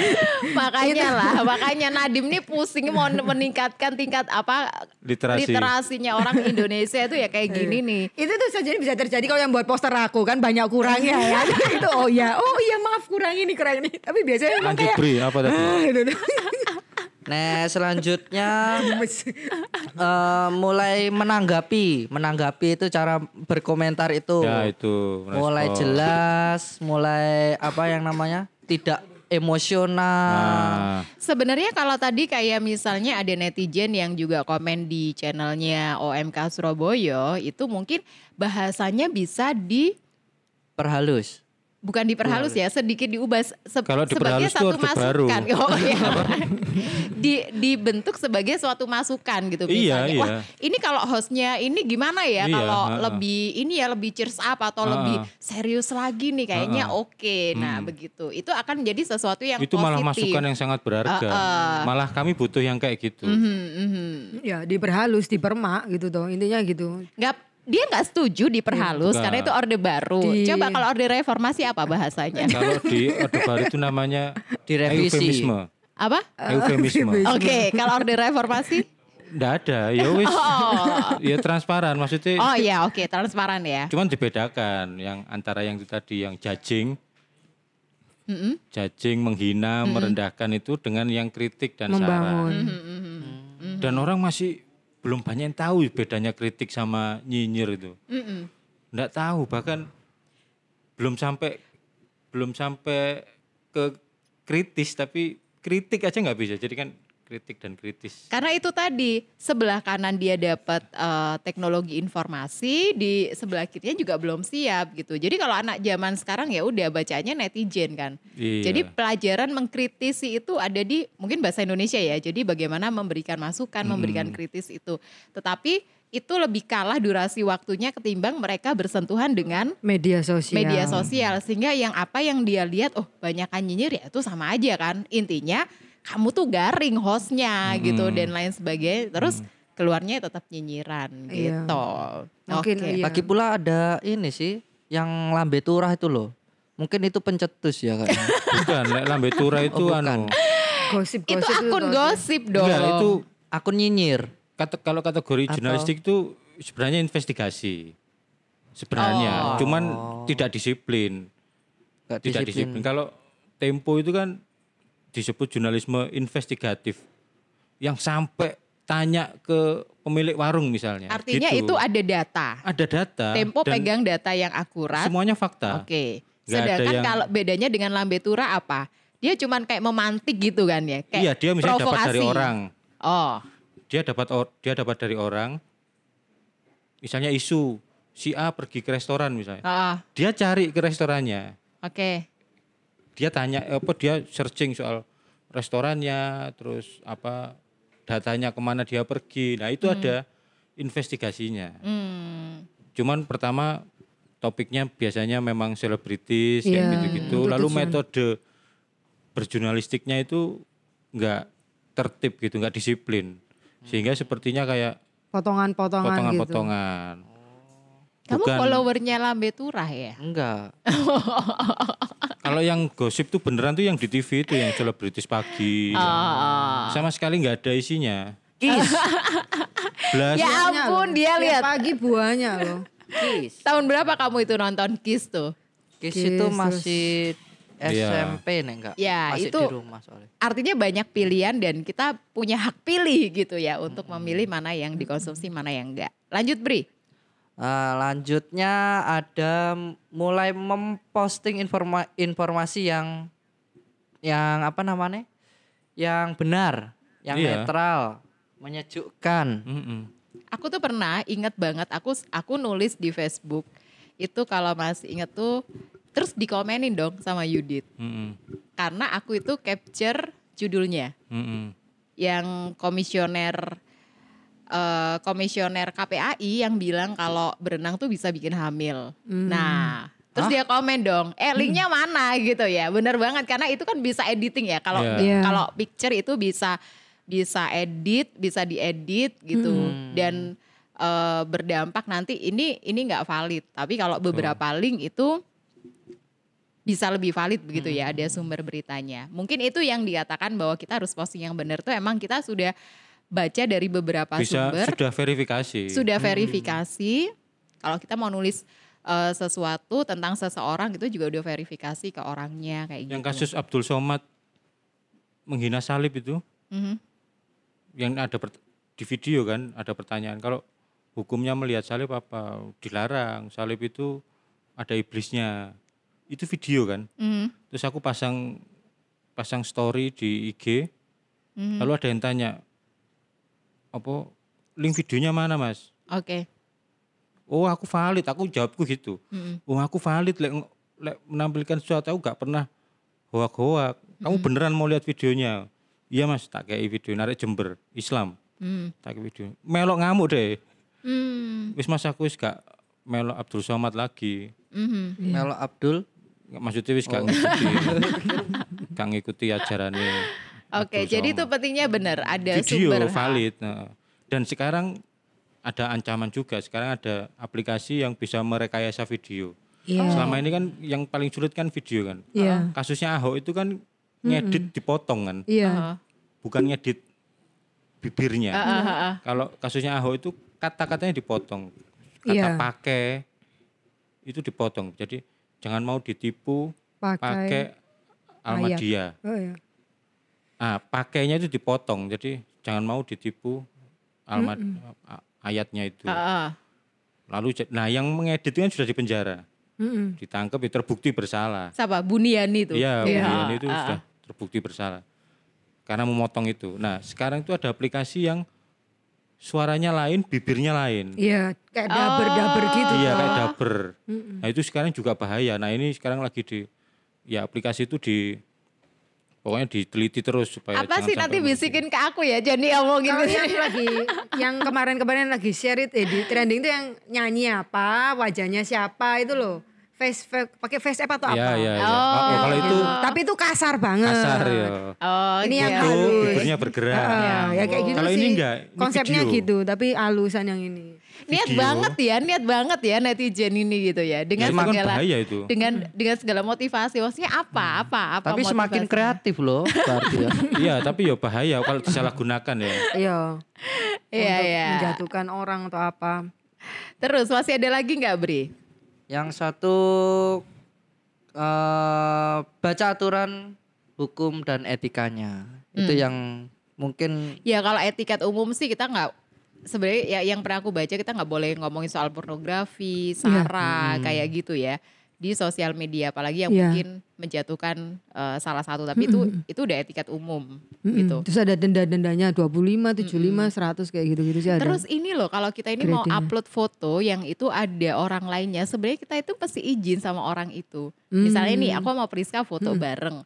makanya lah, makanya Nadim nih pusing mau meningkatkan tingkat apa Literasi. literasinya orang Indonesia itu ya kayak gini nih. Itu tuh saja bisa terjadi kalau yang buat poster aku kan banyak kurangnya ya. itu oh ya, oh iya maaf kurang ini kurang ini. Tapi biasanya Lanjut kayak Bri, apa tadi? Ah, nah selanjutnya eh, mulai menanggapi menanggapi itu cara berkomentar itu Ya itu. mulai respon. jelas, mulai apa yang namanya tidak emosional. Nah, Sebenarnya kalau tadi kayak misalnya ada netizen yang juga komen di channelnya OMK Surabaya itu mungkin bahasanya bisa di Perhalus. Bukan diperhalus ya sedikit diubah se- Kalau sebagai satu masukan oh iya di dibentuk sebagai suatu masukan gitu Iya, misalnya iya. wah ini kalau hostnya ini gimana ya Iya, kalau ha-ha. lebih ini ya lebih cheers up atau Ha-ha. lebih serius lagi nih kayaknya oke nah Hmm. begitu itu akan jadi sesuatu yang itu malah positif masukan yang sangat berharga. Uh-uh. Malah kami butuh yang kayak gitu. Mhm, mhm. ya diperhalus, dipermak gitu tuh. Intinya gitu. nggak dia nggak setuju diperhalus Enggak. karena itu orde baru. Di- Coba kalau orde reformasi apa bahasanya? Kalau di Orde Baru itu namanya Direvisi. eufemisme. apa? Eufemisme. Oke, kalau orde reformasi? Nggak ada, ya wis. Oh, Ya transparan maksudnya. oh ya oke transparan ya. Cuman dibedakan yang antara yang itu tadi yang judging, Mm-mm. judging, menghina, merendahkan itu dengan yang kritik dan Membangun. saran. Mm-mm. Dan orang masih belum banyak yang tahu bedanya kritik sama nyinyir itu. Mm-mm. Nggak tahu bahkan belum sampai belum sampai ke kritis tapi kritik aja nggak bisa. Jadi kan kritik dan kritis. Karena itu tadi sebelah kanan dia dapat eh, teknologi informasi, di sebelah kirinya juga belum siap gitu. Jadi kalau anak zaman sekarang ya udah bacanya netizen kan. Iya. Jadi pelajaran mengkritisi itu ada di mungkin bahasa Indonesia ya. Jadi bagaimana memberikan masukan, memberikan kritis itu. Tetapi itu lebih kalah durasi waktunya ketimbang mereka bersentuhan dengan Media sosial. media sosial sehingga yang apa yang dia lihat oh banyak nyinyir ya itu sama aja kan intinya kamu tuh garing hostnya gitu dan lain sebagainya terus keluarnya tetap nyinyiran Iya. gitu Mungkin Oke. iya. Lagi pula ada ini sih yang lambe turah itu loh. Mungkin itu pencetus ya kayaknya. Bukan, lambe tura itu Oh, bukan. anu. Gosip, itu gosip akun gosip dong Enggak, itu Akun nyinyir. kata kalau kategori Atau- jurnalistik itu sebenarnya investigasi. Sebenarnya, Oh. cuman tidak disiplin. Gak Tidak disiplin. Kalau Tempo itu kan disebut jurnalisme investigatif. Yang sampai tanya ke pemilik warung misalnya. artinya Gitu. itu ada data ada data. Tempo dan pegang data yang akurat Semuanya fakta. oke ada sedangkan yang- kalau bedanya dengan lambe tura apa dia cuman kayak memantik gitu kan ya kayak Iya, dia misalnya dapat dari provokasi. orang. oh Dia dapat or- dia dapat dari orang. Misalnya isu si A pergi ke restoran misalnya. ah, Dia cari ke restorannya. oke dia tanya apa dia searching soal restorannya terus apa datanya ke mana dia pergi. Nah itu ada investigasinya. Hmm. cuman pertama topiknya biasanya memang selebritis Iya, kayak gitu-gitu. Itu lalu tujuan. metode berjurnalistiknya itu nggak tertib gitu nggak disiplin. Sehingga sepertinya kayak Potongan-potongan gitu. Kamu Bukan- followernya lambe turah ya Enggak. kalau yang gosip tuh beneran tuh yang di TV itu yang selebritis pagi Ah. sama sekali nggak ada isinya Kis. Blas. Ya ampun, loh. dia lihat. pagi buahnya loh. Kiss. Tahun berapa kamu itu nonton Kiss tuh? Kiss Kiss, itu masih Iya. SMP nih enggak? Ya, masih itu- di rumah soalnya. Artinya banyak pilihan dan kita punya hak pilih gitu ya untuk memilih mana yang dikonsumsi, mana yang enggak. Lanjut Bri. Ah, lanjutnya ada mulai memposting informa informasi yang yang apa namanya? Yang benar, yang Iya. netral, menyejukkan. Mm-mm. Aku tuh pernah inget banget aku aku nulis di Facebook itu kalau masih inget tuh terus dikomenin dong sama Yudit Mm-mm. karena aku itu capture judulnya Mm-mm. yang komisioner eh, komisioner KPAI yang bilang kalau berenang tuh bisa bikin hamil. Nah, terus dia komen dong, eh linknya mana gitu ya. Bener banget karena itu kan bisa editing ya. Kalau Iya. Iya. kalau picture itu bisa bisa edit, bisa diedit gitu dan eh, berdampak nanti ini ini nggak valid. Tapi kalau beberapa link itu bisa lebih valid begitu ya ada sumber beritanya. Mungkin itu yang dikatakan bahwa kita harus posting yang benar tuh emang kita sudah baca dari beberapa Bisa sumber, sudah verifikasi. sudah verifikasi. Kalau kita mau nulis eh, sesuatu tentang seseorang itu juga udah verifikasi ke orangnya kayak gitu. Yang kasus Abdul Somad menghina salib itu, Mhm. yang ada pert- di video kan ada pertanyaan kalau hukumnya melihat salib apa dilarang salib itu ada iblisnya itu video kan Mhm. terus aku pasang pasang story di IG Mhm. lalu ada yang tanya apa? Link videonya mana mas? Oke. oh aku valid. Aku jawabku gitu. Mhm. oh aku valid. Lek, lek menampilkan sesuatu aku gak pernah hoak-hoak. Kamu beneran mau lihat videonya? Iya mas. Tak kayak video. Narik jember. Islam. Mhm. tak kayak video. Melok ngamuk deh. Hmm. wis mas aku wis gak melok Abdul Somad lagi. Mhm. Melo Abdul? Nggak, maksudnya wis gak ngikuti. Gak ngikuti ajarannya Oke, Abdul jadi itu pentingnya benar ada video sumber valid nah. dan sekarang ada ancaman juga sekarang ada aplikasi yang bisa merekayasa video Iya. selama ini kan yang paling sulit kan video kan Iya. kasusnya Ahok itu kan ngedit dipotong kan Iya. Heeh. bukan ngedit bibirnya ah. kalau kasusnya Ahok itu kata-katanya dipotong kata Iya. pakai itu dipotong jadi jangan mau ditipu Pakai. pakai Almadia Oh ya. Ah pakainya itu dipotong jadi jangan mau ditipu Almad a- ayatnya itu Ah, ah. lalu nah yang mengedit itu kan sudah dipenjara Mm-mm. ditangkap ya terbukti bersalah Siapa? Buniani itu. Iya, Iya. kemudian itu Ah, ah. sudah terbukti bersalah. Karena memotong itu. Nah, sekarang itu ada aplikasi yang suaranya lain, bibirnya lain. Iya, kayak daber-daber gitu. Iya, Oh. kayak daber. Nah, itu sekarang juga bahaya. Nah, ini sekarang lagi di ya aplikasi itu di pokoknya diteliti terus supaya Apa sih nanti bisikin ke aku ya Johnny omongin Kalau yang lagi yang kemarin-kemarin lagi share itu eh, di trending itu yang nyanyi apa, wajahnya siapa itu loh. Face, face pakai face app atau Iya, apa? iya, iya. Oh. Oh, kalau itu Tapi itu kasar banget. kasar ya. Oh, Ini yang gitu. Itu halus. bibirnya bergerak. Ah, ya kayak gitu Kalau sih. ini enggak, ini Konsepnya video. gitu, tapi halusan yang ini. Niat Video. banget ya, niat banget ya netizen ini gitu ya. Dengan kan segala bahaya itu. dengan dengan segala motivasi. Maksudnya apa? Apa? Apa Tapi semakin motivasinya? kreatif loh berarti ya. Iya, tapi ya bahaya kalau disalahgunakan ya. Iya. Iya, iya. menjatuhkan orang atau apa. Terus masih ada lagi nggak Bri? Yang satu eh baca aturan hukum dan etikanya. Itu yang mungkin Ya kalau etiket umum sih kita nggak sebenarnya ya yang pernah aku baca kita nggak boleh ngomongin soal pornografi, sara kayak gitu ya di sosial media apalagi yang Iya. mungkin menjatuhkan eh, salah satu tapi itu itu udah etiket umum Mm-mm. gitu. Terus ada denda-dendanya 25, 75, 100 kayak gitu-gitu sih ada. Terus ini loh kalau kita ini mau upload foto yang itu ada orang lainnya sebenarnya kita itu pasti izin sama orang itu. Hmm. Misalnya nih aku mau Priska foto bareng.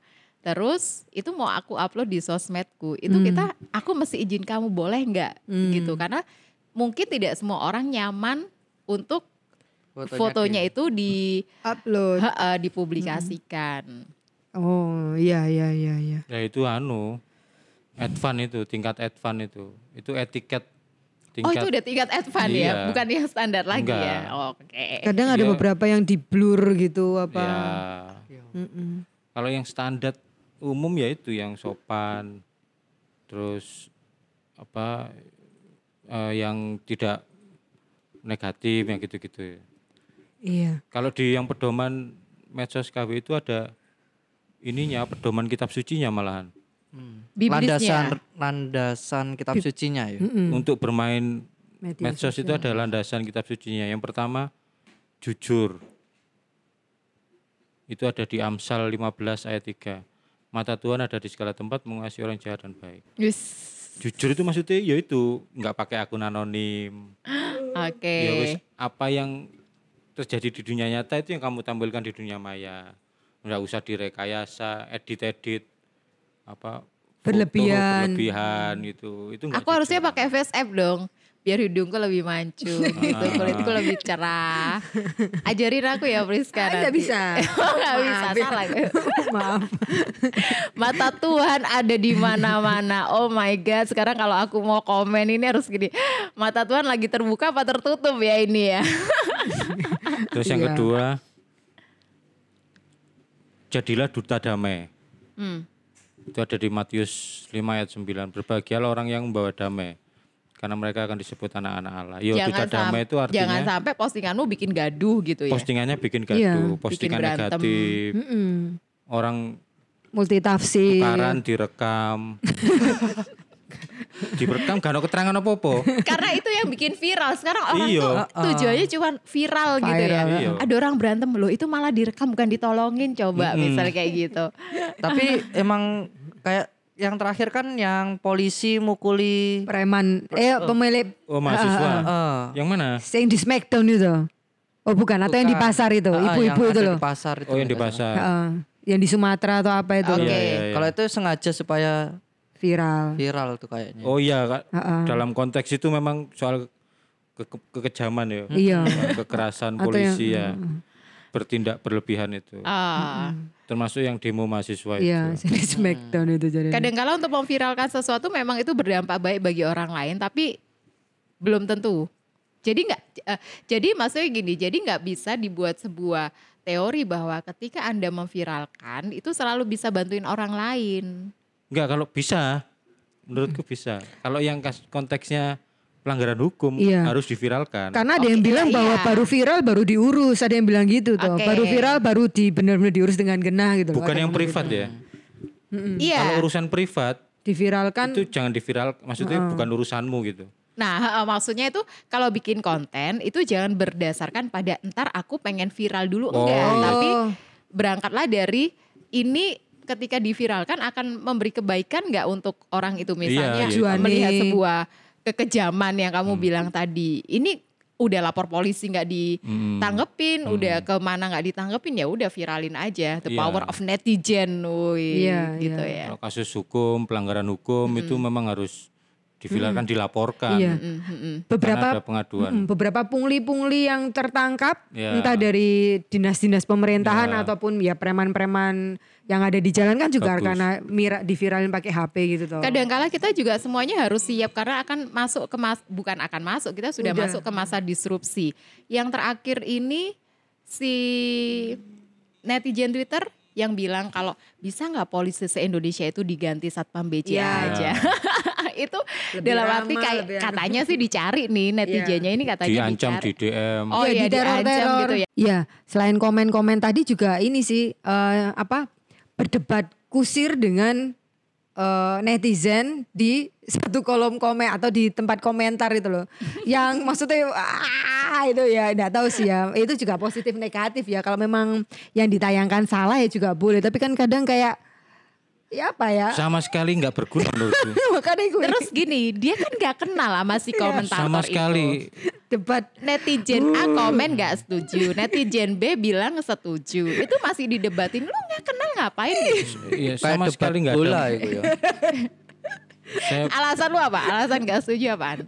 Terus itu mau aku upload di sosmedku. Itu Hmm. kita aku mesti izin kamu boleh nggak Hmm. gitu karena mungkin tidak semua orang nyaman untuk fotonya, fotonya itu di upload. ha-ha, dipublikasikan. Oh, iya iya iya iya. Ya itu anu advan itu tingkat advan itu itu etiket Oh tingkat itu udah tingkat advance ya, Iya. bukan yang standar lagi Enggak. ya. Oke. Kadang ada Iya. beberapa yang di blur gitu apa. ya Mm-mm. kalau yang standar umum ya itu yang sopan terus apa eh, yang tidak negatif yang gitu-gitu. Iya. Kalau di yang pedoman medsos KW itu ada ininya pedoman kitab sucinya malahan Biblisnya. landasan landasan kitab sucinya ya. untuk bermain Media medsos itu ada landasan kitab sucinya. Yang pertama jujur. Itu ada di Amsal 15 ayat 3. Mata Tuhan ada di segala tempat mengasihi orang jahat dan baik. Wis. Jujur itu maksudnya ya itu nggak pakai akun anonim. Oke. Ya wis apa yang terjadi di dunia nyata itu yang kamu tampilkan di dunia maya. Nggak usah direkayasa, edit-edit apa foto Berlebihan. berlebihan gitu. Itu Aku harusnya pakai app dong. Biar hidungku lebih mancung gitu, kulitku lebih cerah. Ajarin aku ya Priska Ah, nggak nanti. bisa. Oh, nggak bisa, ya. salah. Maaf. Mata Tuhan ada di mana-mana. Oh my God, sekarang kalau aku mau komen ini harus gini. Mata Tuhan lagi terbuka apa tertutup ya ini ya. Terus yang Iya. kedua, jadilah duta damai. Hmm. Itu ada di Matius 5 ayat 9. Berbahagialah orang yang membawa damai. Karena mereka akan disebut anak-anak Allah. Yo, duta damai itu jangan artinya sampai postinganmu bikin gaduh gitu ya. postingannya bikin Iya, gaduh, bikin postingan berantem. negatif. Mm-mm. Orang Multi tafsir. tukaran direkam. direkam gak ada keterangan apa-apa. Karena itu yang bikin viral. Sekarang orang Iya. tuh tujuannya cuma viral, gitu ya. Viral, iya. Ada orang berantem loh, itu malah direkam bukan ditolongin coba misalnya kayak gitu. Tapi emang kayak yang terakhir kan yang polisi mukuli Preman. Eh pemilik. Oh, mahasiswa. eh, Yang mana? Yang di Smackdown itu. Oh bukan, atau yang di pasar itu, Ah, ibu-ibu yang itu loh. Di pasar itu. Oh, yang di pasar. Heeh. yang di Sumatera atau apa itu Oke. loh. Iya, iya, iya. Kalau itu sengaja supaya viral. viral tuh kayaknya. Oh iya, Kak. Heeh. dalam konteks itu memang soal ke- ke- kekejaman ya. Iya. Kekerasan polisi yang- ya. Bertindak berlebihan itu. Ah. Termasuk yang demo mahasiswa Iya, itu. di Smackdown itu jadi. Kadang-kala untuk memviralkan sesuatu memang itu berdampak baik bagi orang lain, tapi belum tentu. Jadi nggak, eh, jadi maksudnya gini, jadi nggak bisa dibuat sebuah teori bahwa ketika anda memviralkan itu selalu bisa bantuin orang lain. Enggak, kalau bisa. Menurutku bisa. Kalau yang konteksnya pelanggaran hukum Iya. harus diviralkan. Karena ada yang bilang iya, bahwa iya. baru viral baru diurus, ada yang bilang gitu tuh. Oke. Baru viral baru di benar-benar diurus dengan genah gitu. loh. Bukan yang privat ya. Iya. Kalau urusan privat gitu. Diviralkan itu jangan diviral, maksudnya bukan urusanmu gitu. Nah, heeh, maksudnya itu kalau bikin konten itu jangan berdasarkan pada entar aku pengen viral dulu enggak, Oh. tapi berangkatlah dari ini ketika diviralkan akan memberi kebaikan nggak untuk orang itu misalnya Iya, iya. Melihat sebuah kekejaman yang kamu bilang tadi. Ini udah lapor polisi nggak ditanggepin, udah ke mana nggak ditanggepin ya udah viralin aja. The Iya. power of netizen, woi, Iya, gitu iya. ya. Kalau kasus hukum, pelanggaran hukum itu memang harus dilaporkan. Iya. Mm, mm, mm. Karena beberapa ada pengaduan. Mm, beberapa pungli-pungli yang tertangkap Ya. entah dari dinas-dinas pemerintahan Ya. ataupun ya preman-preman yang ada di jalan kan juga Bagus. karena mira diviralin pakai HP gitu tuh. Kadangkala kita juga semuanya harus siap karena akan masuk ke mas bukan akan masuk kita sudah Udah. masuk ke masa disrupsi. Yang terakhir ini si netizen Twitter yang bilang kalau bisa nggak polisi se Indonesia itu diganti satpam BC Iya. aja. itu Lebih dalam arti ramah, kayak lebih- katanya sih dicari nih netizennya ini katanya Diancam dicari. di DM. Oh ya, iya di teror-teror. diancam gitu ya. Ya, selain komen-komen tadi juga ini sih eh, apa berdebat kusir dengan eh, netizen di satu kolom komen atau di tempat komentar itu loh. yang maksudnya ah, itu ya enggak tahu sih ya. Itu juga positif negatif ya. Kalau memang yang ditayangkan salah ya juga boleh, tapi kan kadang kayak ya apa ya? Sama sekali nggak berguna menurutku. Makanya gue Terus gini, dia kan nggak kenal sama si komentator Sama itu. sekali. debat netizen A komen nggak setuju, netizen B bilang setuju. Itu masih didebatin. Lu nggak kenal ngapain? Iya, Kayak sama sekali nggak bola ada. itu ya. Saya Alasan lu apa? Alasan nggak setuju apaan?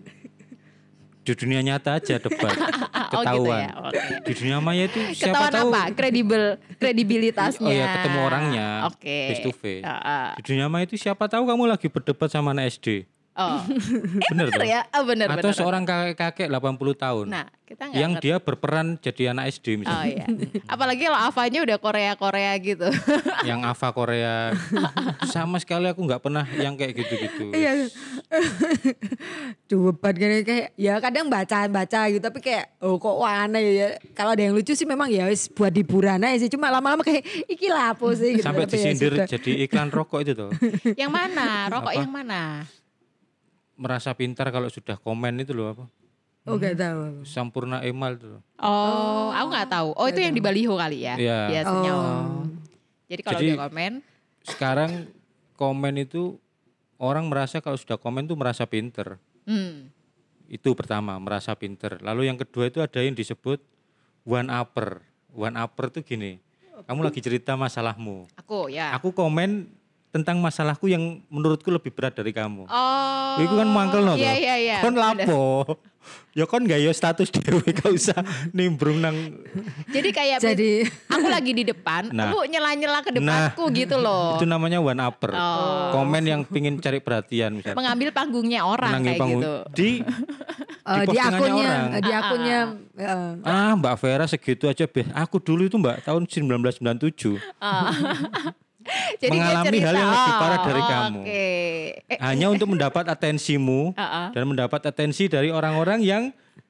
Di dunia nyata aja debat Oh, gitu ketahuan. ya, oke. Di dunia maya itu siapa Ketahuan tahu. apa? Kredibel, kredibilitasnya. Oh ya ketemu orangnya Oke. face to face. Ah, ah. Di dunia maya itu siapa tahu kamu lagi berdebat sama anak SD. Oh, Bener bener toh? ya? Oh, bener, Atau bener. seorang kakek-kakek 80 tahun Nah, kita nggak yang ngerti. dia berperan jadi anak SD Oh misalnya. iya. Apalagi kalau Avanya udah Korea-Korea gitu. yang Ava Korea sama sekali aku nggak pernah yang kayak gitu-gitu. Iya. Coba kayak kayak ya kadang baca-baca gitu tapi kayak oh kok aneh ya. Kalau ada yang lucu sih memang ya wis buat hiburan aja sih. Cuma lama-lama kayak iki lapo sih gitu. Sampai ya disindir sudah. jadi iklan rokok itu tuh. yang mana? Rokok Apa? yang mana? Merasa pintar kalau sudah komen itu loh apa? Oh gak tahu. Sampurna Emal itu loh. Oh, aku nggak tahu. Oh, itu yang di baliho kali ya? Iya. Biasanya. Oh. oh. Jadi kalau Jadi- udah komen, Sekarang komen itu orang merasa kalau sudah komen tuh merasa pinter. hmm, Itu pertama, merasa pinter. Lalu yang kedua itu ada yang disebut one upper. One upper tuh gini. Kamu lagi cerita masalahmu. aku ya. Aku komen tentang masalahku yang menurutku lebih berat dari kamu. Oh. Iku kan mangkel no Iya iya iya. Kon lapo? Ya kon gak ya status dewe gak usah nimbrung nang Jadi kayak Jadi aku lagi di depan, Nah. lu nyela-nyela ke depanku gitu loh. itu namanya one upper. Oh. Komen yang pingin cari perhatian misalnya. Mengambil panggungnya orang Menangi kayak panggung- gitu. Di eh, di postingannya akunnya orang. di akunnya eh, ah Mbak Vera segitu aja be. Aku dulu itu Mbak tahun 1997 Jadi mengalami hal yang lebih oh, parah dari kamu. Oke. Eh, hanya untuk mendapat atensimu Uh-uh. dan mendapat atensi dari orang-orang yang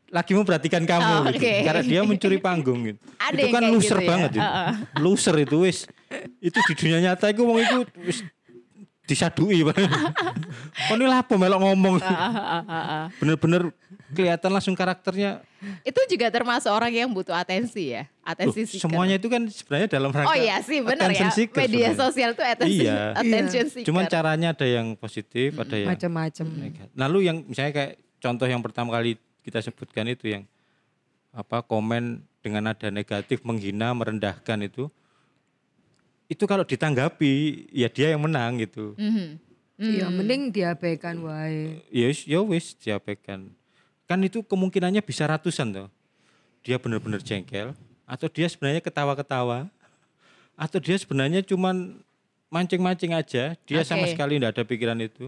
lagi memperhatikan kamu Oh, gitu. Karena dia mencuri panggung gitu. Ada itu kan loser gitu ya? banget itu. Uh-uh. Loser itu wis. Itu di dunia nyata itu wong itu wis disadui Kok ini lapo melok ngomong. Uh, Bener-bener kelihatan langsung karakternya. itu juga termasuk orang yang butuh atensi ya, Loh, atensi seeker. semuanya itu kan sebenarnya dalam rangka Oh iya sih benar ya. seeker Media sebenarnya. sosial itu attention, Iya. attention seeker. Cuman caranya ada yang positif, ada yang macam-macam. Lalu yang misalnya kayak contoh yang pertama kali kita sebutkan itu yang apa komen dengan nada negatif, menghina, merendahkan itu itu kalau ditanggapi ya dia yang menang gitu. Mhm. Iya, mending diabaikan wae. Ya wis, ya wis diabaikan. Kan itu kemungkinannya bisa ratusan tuh. Dia benar-benar jengkel atau dia sebenarnya ketawa-ketawa atau dia sebenarnya cuman mancing-mancing aja, dia sama Oke. sekali tidak ada pikiran itu.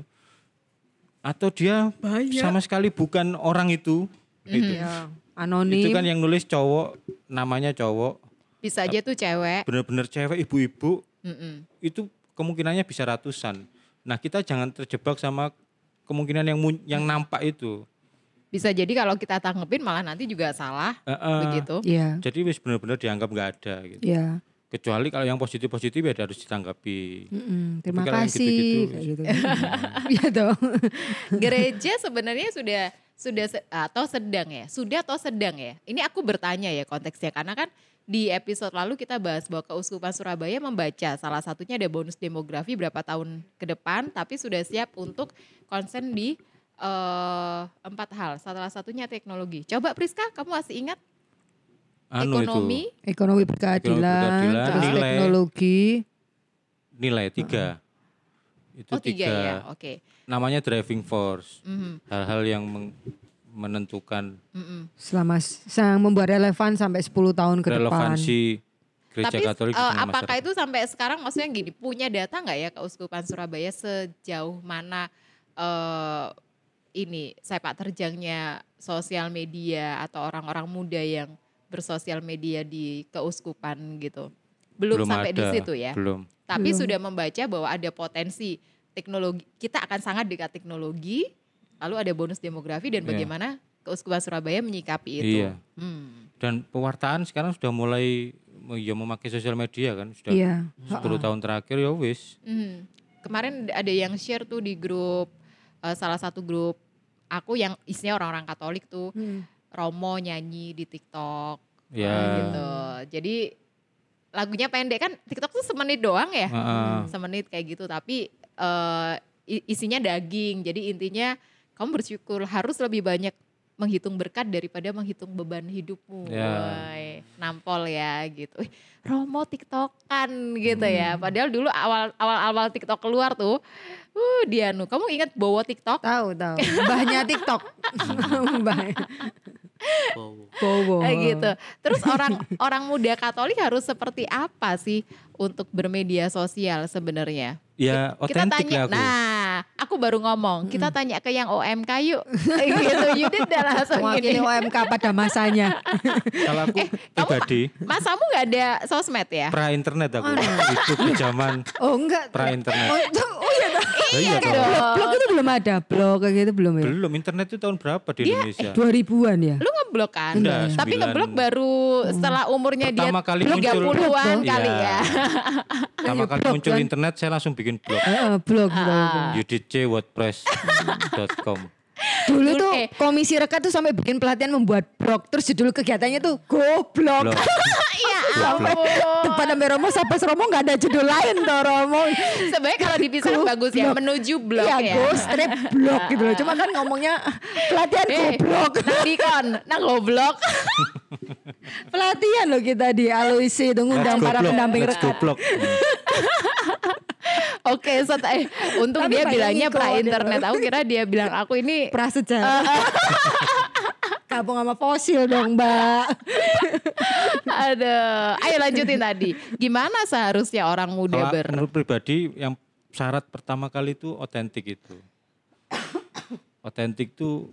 Atau dia sama sekali bukan orang itu gitu. Ya, anonim. Itu kan yang nulis cowok, namanya cowok, Bisa aja tuh cewek. benar-benar cewek ibu-ibu Mm-mm. itu kemungkinannya bisa ratusan. Nah, kita jangan terjebak sama kemungkinan yang mun- yang nampak itu. Bisa jadi kalau kita tanggepin malah nanti juga salah Heeh. begitu. Iya. Jadi wis benar-benar dianggap nggak ada gitu. Iya. Kecuali kalau yang positif-positif ya harus ditanggapi. Mm-mm, terima Tapi kalau yang kasih kayak gitu. Iya dong. Gereja sebenarnya sudah sudah se- atau sedang ya? Sudah atau sedang ya? Ini aku bertanya ya konteksnya karena kan di episode lalu kita bahas bahwa Keuskupan Surabaya membaca salah satunya ada bonus demografi berapa tahun ke depan tapi sudah siap untuk konsen di eh, empat hal. Salah satunya teknologi. Coba Priska, kamu masih ingat Anu ekonomi? itu Ekonomi berkeadilan, berkeadilan, terus nilai. teknologi. nilai tiga. Itu Oh tiga, ya, oke. Namanya driving force. Mhm, Hal-hal yang meng- menentukan mhm. selama yang membuat relevan sampai 10 tahun ke depan. relevansi gereja Tapi Katolik di tengah apakah masyarakat. itu sampai sekarang maksudnya gini punya data nggak ya Keuskupan Surabaya sejauh mana eh ini sepak terjangnya sosial media atau orang-orang muda yang bersosial media di keuskupan gitu? Belum, sampai di ada, situ ya. Belum. Tapi Belum. sudah membaca bahwa ada potensi teknologi kita akan sangat dekat teknologi. Lalu ada bonus demografi dan Iya. bagaimana Keuskupan Surabaya menyikapi itu. Iya. Hmm. Dan pewartaan sekarang sudah mulai ya memakai sosial media kan sudah Iya. 10 tahun terakhir ya wis. Mhm. Kemarin ada yang share tuh di grup eh, salah satu grup aku yang isinya orang-orang Katolik tuh Hmm. Romo nyanyi di TikTok Ya. gitu. Jadi lagunya pendek kan TikTok tuh semenit doang ya, Heeh. semenit kayak gitu. Tapi eh, i- isinya daging. Jadi intinya kamu bersyukur harus lebih banyak menghitung berkat daripada menghitung beban hidupmu. Ya. Woy, nampol ya gitu. Romo TikTokan gitu ya. Padahal dulu awal awal awal TikTok keluar tuh, uh dia nu. Kamu ingat bawa TikTok? Tahu tahu. Mbahnya TikTok. Mbah. Bowo. Kayak gitu. Terus orang orang muda Katolik harus seperti apa sih untuk bermedia sosial sebenarnya? Ya Kita otentik tanya, lah aku. nah Nah, aku baru ngomong, kita tanya ke yang OMK yuk. gitu, Yudit udah langsung Mewakili gini. OMK pada masanya. Kalau aku pribadi Masamu nggak ada sosmed ya? pra internet aku. Itu di zaman Oh enggak. pra internet. Oh, itu- oh iya Lah iya toh. dong. Blog itu belum ada. Blog kayak gitu belum ya? Belum internet itu tahun berapa di Indonesia? 2000-an ya? Lu ngeblok kan? Enggak, Tapi sembilan- ngeblok baru setelah umurnya dia Pertama kali 30-an muncul. kali Iya. ya. Pertama kali blog muncul kan. internet saya langsung bikin blog. Heeh, blog. Ah. yuditcwordpress.com. Dulu tuh Eh. komisi rekat tuh sampai bikin pelatihan membuat blog. Terus judul kegiatannya tuh goblok. Sampai ampun. depan sampai Romo sampai Romo nggak ada judul lain tuh Romo. Sebenarnya kalau dipisah Go bagus ya, menuju blog Iya, ya. go straight blog gitu loh. Cuma kan ngomongnya pelatihan Eh, goblok. nang dikon, nang goblok. pelatihan loh kita di Aloisi itu ngundang para blog. pendamping rekat. blog. Oke, set, eh, untung Tapi dia bilangnya pra ya. internet. Aku kira dia bilang aku ini Prasejarah. Gabung sama fosil dong mbak. ada. Ayo lanjutin tadi. Gimana seharusnya orang muda Kalau ber menurut pribadi yang syarat pertama kali itu otentik itu. Otentik itu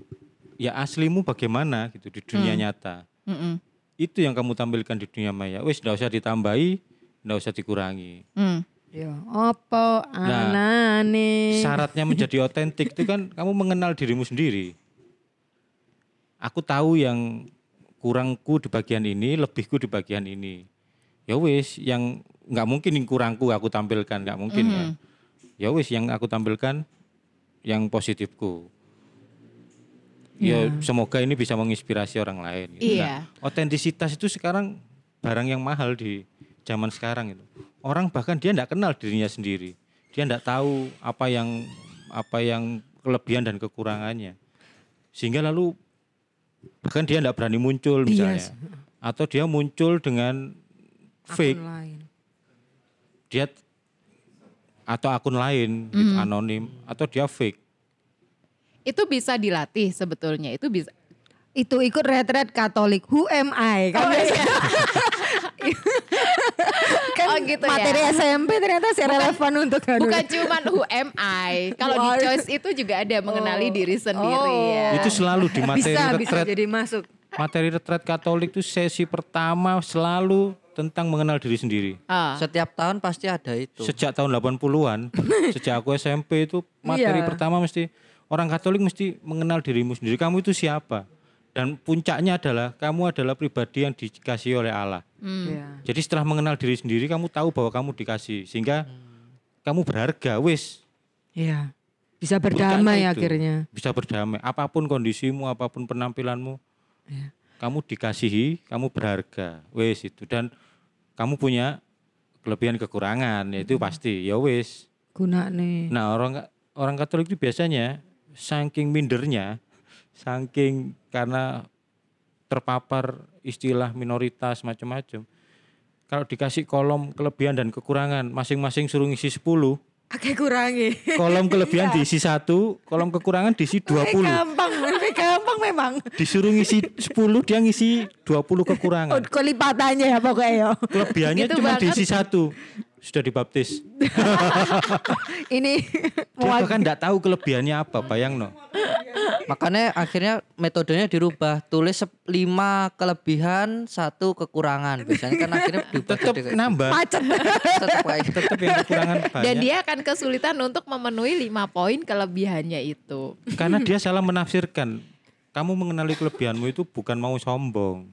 ya aslimu bagaimana gitu di dunia Hmm. nyata. Mm-mm. Itu yang kamu tampilkan di dunia maya. Wis nggak usah ditambahi, nggak usah dikurangi. Hmm. Ya, apa Nah, anane? Syaratnya menjadi otentik itu kan kamu mengenal dirimu sendiri. Aku tahu yang kurangku di bagian ini, lebihku di bagian ini. Ya wis, yang nggak mungkin yang kurangku aku tampilkan, nggak mungkin kan. Ya wis, yang aku tampilkan yang positifku. Ya semoga ini bisa menginspirasi orang lain. gitu. Iya. Nah, otentisitas itu sekarang barang yang mahal di zaman sekarang itu. Orang bahkan dia tidak kenal dirinya sendiri. Dia tidak tahu apa yang apa yang kelebihan dan kekurangannya. Sehingga lalu bahkan dia tidak berani muncul misalnya. Atau dia muncul dengan fake, Akun lain. dia atau akun lain gitu, anonim atau dia fake. Itu bisa dilatih sebetulnya. Itu bisa. Itu ikut retret Katolik. Who am I? Kan, biasa- kan Oh, gitu ya. materi SMP ternyata sih relevan untuk. Bukan cuman who am I. Kalau di choice itu juga ada mengenali diri sendiri Oh. ya. Itu selalu di materi bisa bisa retret jadi masuk. materi retret Katolik itu sesi pertama selalu tentang mengenal diri sendiri. Ah. Setiap tahun pasti ada itu. Sejak tahun 80-an, sejak aku SMP itu materi Iya. pertama mesti orang Katolik mesti mengenal dirimu sendiri. Kamu itu siapa? Dan puncaknya adalah kamu adalah pribadi yang dikasih oleh Allah. Iya. Jadi setelah mengenal diri sendiri kamu tahu bahwa kamu dikasih sehingga kamu berharga wis Iya. Bisa Puncaknya berdamai itu. akhirnya. bisa berdamai apa pun kondisimu apa pun penampilanmu Iya. kamu dikasihi kamu berharga wis itu dan kamu punya kelebihan kekurangan ya itu pasti ya wis Guna nih. nah orang orang Katolik itu biasanya saking mindernya saking karena terpapar istilah minoritas macam-macam kalau dikasih kolom kelebihan dan kekurangan masing-masing suruh ngisi 10 Oke kurangi. kolom kelebihan diisi satu kolom kekurangan diisi 20 gampang, lebih gampang memang. disuruh ngisi 10 dia ngisi 20 Oh, kekurangan kok lipatannya ya pokoknya ya. kelebihannya Gitu cuma banget. diisi satu sudah dibaptis Ini dia bahkan tidak tahu kelebihannya apa bayang no Makanya akhirnya metodenya dirubah. Tulis lima kelebihan, satu kekurangan. Biasanya kan akhirnya diubah tetap nambah macet. tetap gitu. tetap yang kekurangan Dan banyak dia akan kesulitan untuk memenuhi lima poin kelebihannya itu. karena dia salah menafsirkan kamu mengenali kelebihanmu itu bukan mau sombong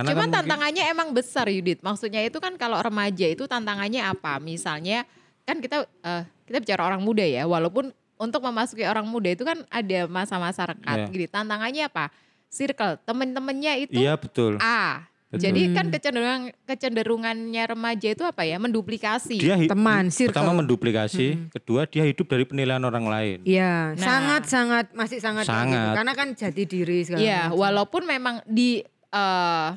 karena Cuman kan mungkin- tantangannya emang besar Yudit. Maksudnya itu kan kalau remaja itu tantangannya apa? Misalnya kan kita eh, kita bicara orang muda ya, walaupun untuk memasuki orang muda itu kan ada masa-masa rekat Iya. gitu. Tantangannya apa? Circle, temen-temennya itu iya betul A. Betul. Jadi kan kecenderungan kecenderungannya remaja itu apa ya? Menduplikasi. dia hi- Teman, circle. pertama menduplikasi kedua dia hidup dari penilaian orang lain Iya, Nah. sangat sangat masih sangat, kayak Sangat. gitu. Karena kan jati diri segala Iya, walaupun memang di eh,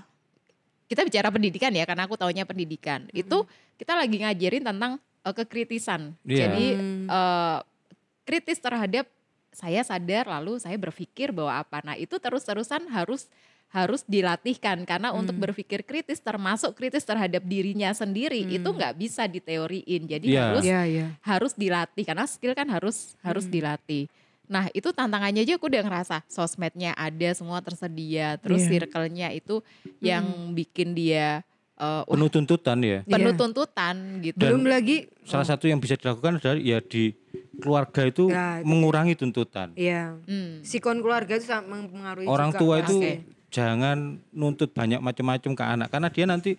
kita bicara pendidikan ya, karena aku taunya pendidikan. Itu kita lagi ngajarin tentang eh, kekritisan. Iya. Jadi eh, kritis terhadap saya sadar lalu saya berpikir bahwa apa. Nah, itu terus-terusan harus harus dilatihkan karena untuk berpikir kritis termasuk kritis terhadap dirinya sendiri itu nggak bisa diteoriin. Jadi Iya. harus Iya, iya. harus dilatih karena skill kan harus harus dilatih. Nah itu tantangannya aja aku udah ngerasa sosmednya ada semua tersedia, terus Iya. circle-nya itu yang bikin dia uh, wah, Penuh tuntutan ya. penuh Iya. tuntutan gitu. Belum lagi Salah satu yang bisa dilakukan adalah ya di keluarga itu itu mengurangi tuntutan. Iya. Hmm. Sikon keluarga itu sangat mempengaruhi Orang juga, tua itu Oke. jangan nuntut banyak macam-macam ke anak karena dia nanti